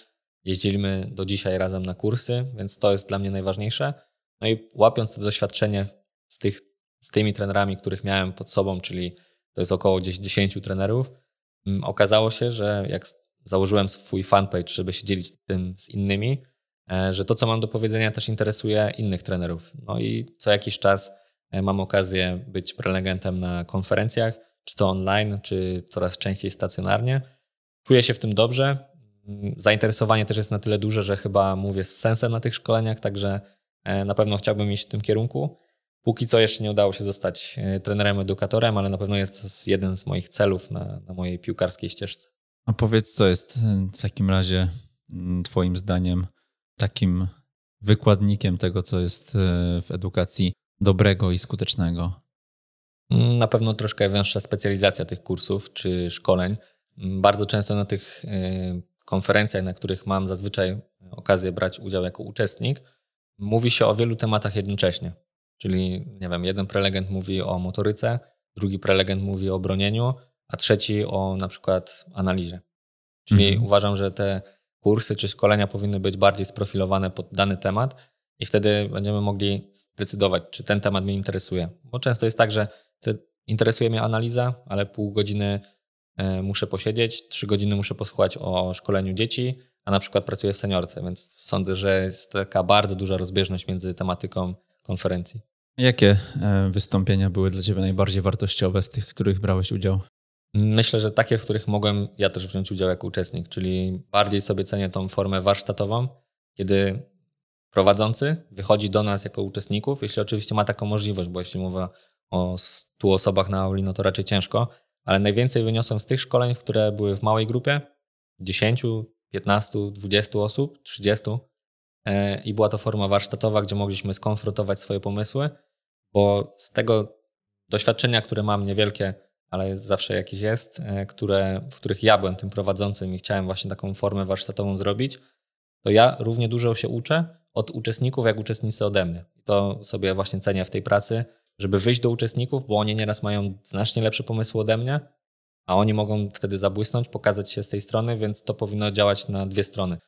jeździliśmy do dzisiaj razem na kursy, więc to jest dla mnie najważniejsze. No i łapiąc to doświadczenie z, tych, z tymi trenerami, których miałem pod sobą, czyli to jest około 10 trenerów, mm, okazało się, że jak założyłem swój fanpage, żeby się dzielić tym z innymi, e, że to, co mam do powiedzenia, też interesuje innych trenerów. No i co jakiś czas e, mam okazję być prelegentem na konferencjach, czy to online, czy coraz częściej stacjonarnie. Czuję się w tym dobrze. Mm, zainteresowanie też jest na tyle duże, że chyba mówię z sensem na tych szkoleniach, także e, na pewno chciałbym iść w tym kierunku. Póki co jeszcze nie udało się zostać trenerem, edukatorem, ale na pewno jest to jeden z moich celów na, na mojej piłkarskiej ścieżce. A powiedz, co jest e, w takim razie mm, Twoim zdaniem takim wykładnikiem tego, co jest e, w edukacji dobrego i skutecznego? Mm, na pewno troszkę węższa specjalizacja tych kursów czy szkoleń. Mm, bardzo często na tych konferencjach, na których mam zazwyczaj okazję brać udział jako uczestnik, mówi się o wielu tematach jednocześnie. Czyli, nie wiem, jeden prelegent mówi o motoryce, drugi prelegent mówi o bronieniu, a trzeci o na przykład analizie. Czyli mhm. uważam, że te kursy czy szkolenia powinny być bardziej sprofilowane pod dany temat i wtedy będziemy mogli zdecydować, czy ten temat mnie interesuje. Bo często jest tak, że interesuje mnie analiza, ale pół godziny e, muszę posiedzieć, trzy godziny muszę posłuchać o szkoleniu dzieci, a na przykład pracuję w seniorce, więc sądzę, że jest taka bardzo duża rozbieżność między tematyką konferencji. Jakie e, wystąpienia były dla Ciebie najbardziej wartościowe z tych, w których brałeś udział? Myślę, że takie, w których mogłem ja też wziąć udział jako uczestnik, czyli bardziej sobie cenię tą formę warsztatową, kiedy prowadzący wychodzi do nas jako uczestników, jeśli oczywiście ma taką możliwość, bo jeśli mowa o 100 osobach na auli, no to raczej ciężko, ale najwięcej wyniosłem z tych szkoleń, które były w małej grupie, 10, 15, 20 osób, 30 e, i była to forma warsztatowa, gdzie mogliśmy skonfrontować swoje pomysły, bo z tego doświadczenia, które mam niewielkie, ale jest zawsze jakieś jest, e, które, w których ja byłem tym prowadzącym i chciałem właśnie taką formę warsztatową zrobić, to ja równie dużo się uczę od uczestników, jak uczestnicy ode mnie. To sobie właśnie cenię w tej pracy, żeby wyjść do uczestników, bo oni nieraz mają znacznie lepsze pomysły ode mnie, a oni mogą wtedy zabłysnąć, pokazać się z tej strony, więc to powinno działać na dwie strony.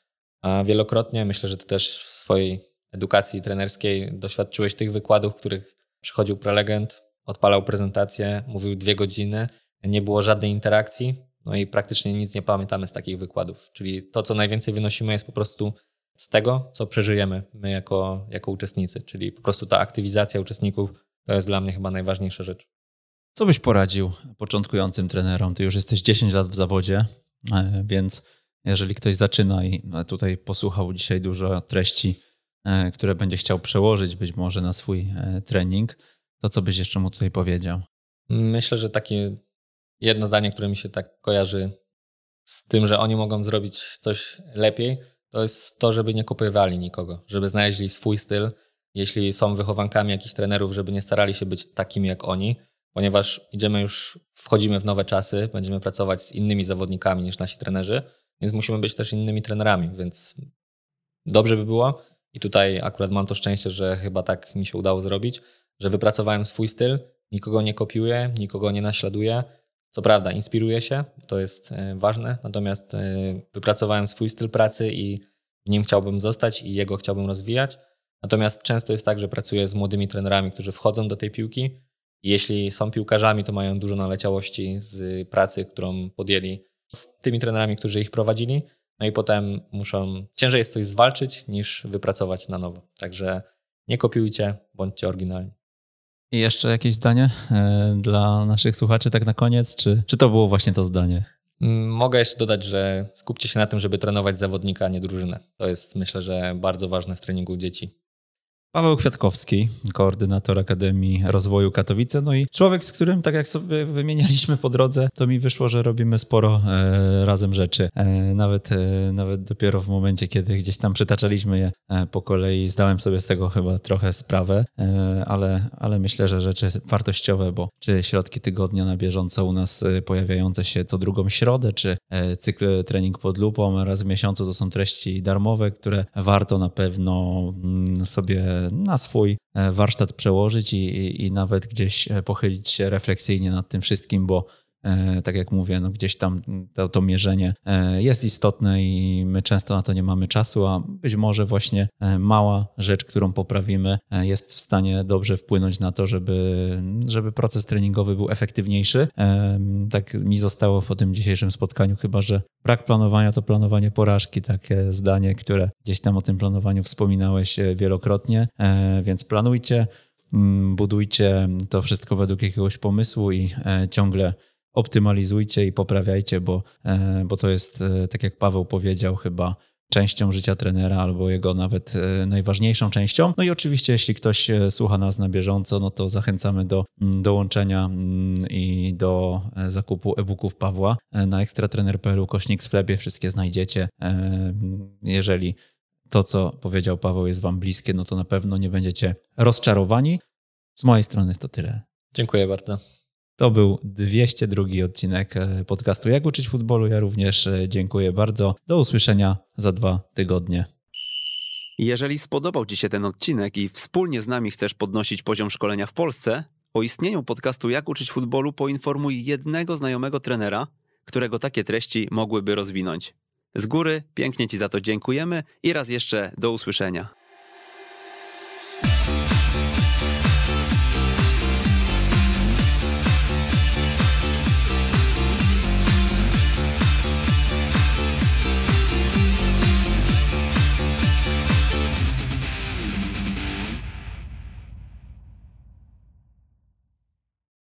A wielokrotnie, myślę, że ty też w swojej edukacji trenerskiej doświadczyłeś tych wykładów, których przychodził prelegent, odpalał prezentację, mówił dwie godziny, nie było żadnej interakcji, no i praktycznie nic nie pamiętamy z takich wykładów. Czyli to, co najwięcej wynosimy, jest po prostu z tego, co przeżyjemy my jako, jako uczestnicy. Czyli po prostu ta aktywizacja uczestników to jest dla mnie chyba najważniejsza rzecz. Co byś poradził początkującym trenerom? Ty już jesteś 10 lat w zawodzie, e, więc jeżeli ktoś zaczyna i no, tutaj posłuchał dzisiaj dużo treści, e, które będzie chciał przełożyć być może na swój e, trening, to co byś jeszcze mu tutaj powiedział? Myślę, że takie jedno zdanie, które mi się tak kojarzy z tym, że oni mogą zrobić coś lepiej, to jest to, żeby nie kopiowali nikogo, żeby znaleźli swój styl. Jeśli są wychowankami jakichś trenerów, żeby nie starali się być takimi jak oni, ponieważ idziemy już, wchodzimy w nowe czasy, będziemy pracować z innymi zawodnikami niż nasi trenerzy, więc musimy być też innymi trenerami, więc dobrze by było. I tutaj akurat mam to szczęście, że chyba tak mi się udało zrobić, że wypracowałem swój styl, nikogo nie kopiuję, nikogo nie naśladuję. Co prawda, inspiruję się, to jest e, ważne, natomiast e, wypracowałem swój styl pracy i w nim chciałbym zostać i jego chciałbym rozwijać. Natomiast często jest tak, że pracuję z młodymi trenerami, którzy wchodzą do tej piłki jeśli są piłkarzami, to mają dużo naleciałości z pracy, którą podjęli z tymi trenerami, którzy ich prowadzili. No i potem muszą, ciężej jest coś zwalczyć niż wypracować na nowo. Także nie kopiujcie, bądźcie oryginalni. I jeszcze jakieś zdanie e, dla naszych słuchaczy, tak na koniec? Czy, czy to było właśnie to zdanie? Mm, mogę jeszcze dodać, że skupcie się na tym, żeby trenować zawodnika, a nie drużynę. To jest myślę, że bardzo ważne w treningu dzieci. Paweł Kwiatkowski, koordynator Akademii Rozwoju Katowice, no i człowiek, z którym, tak jak sobie wymienialiśmy po drodze, to mi wyszło, że robimy sporo e, razem rzeczy. E, nawet, e, nawet dopiero w momencie, kiedy gdzieś tam przytaczaliśmy je e, po kolei, zdałem sobie z tego chyba trochę sprawę, e, ale, ale myślę, że rzeczy wartościowe, bo czy środki tygodnia na bieżąco u nas e, pojawiające się co drugą środę, czy cykl trening pod lupą raz w miesiącu, to są treści darmowe, które warto na pewno mm, sobie na swój e, warsztat przełożyć i, i, i nawet gdzieś e, pochylić się refleksyjnie nad tym wszystkim, bo tak jak mówię, no gdzieś tam to, to, mierzenie jest istotne i my często na to nie mamy czasu, a być może właśnie mała rzecz, którą poprawimy, jest w stanie dobrze wpłynąć na to, żeby, żeby proces treningowy był efektywniejszy. Tak mi zostało po tym dzisiejszym spotkaniu, chyba że brak planowania to planowanie porażki, takie zdanie, które gdzieś tam o tym planowaniu wspominałeś e, wielokrotnie, e, więc planujcie, budujcie to wszystko według jakiegoś pomysłu i e, ciągle optymalizujcie i poprawiajcie, bo, bo to jest, tak jak Paweł powiedział, chyba częścią życia trenera albo jego nawet e, najważniejszą częścią. No i oczywiście, jeśli ktoś e, słucha nas na bieżąco, no to zachęcamy do mm, dołączenia mm, i do e, zakupu e-booków Pawła na ekstratrener.pl kośnik sklepie. Wszystkie znajdziecie. Jeżeli to, co powiedział Paweł, jest Wam bliskie, no to na pewno nie będziecie rozczarowani. Z mojej strony to tyle. Dziękuję bardzo. To był 202 odcinek e, podcastu Jak uczyć futbolu. Ja również e, dziękuję bardzo. Do usłyszenia za dwa tygodnie. Jeżeli spodobał Ci się ten odcinek i wspólnie z nami chcesz podnosić poziom szkolenia w Polsce, o istnieniu podcastu Jak uczyć futbolu poinformuj jednego znajomego trenera, którego takie treści mogłyby rozwinąć. Z góry pięknie Ci za to dziękujemy i raz jeszcze do usłyszenia.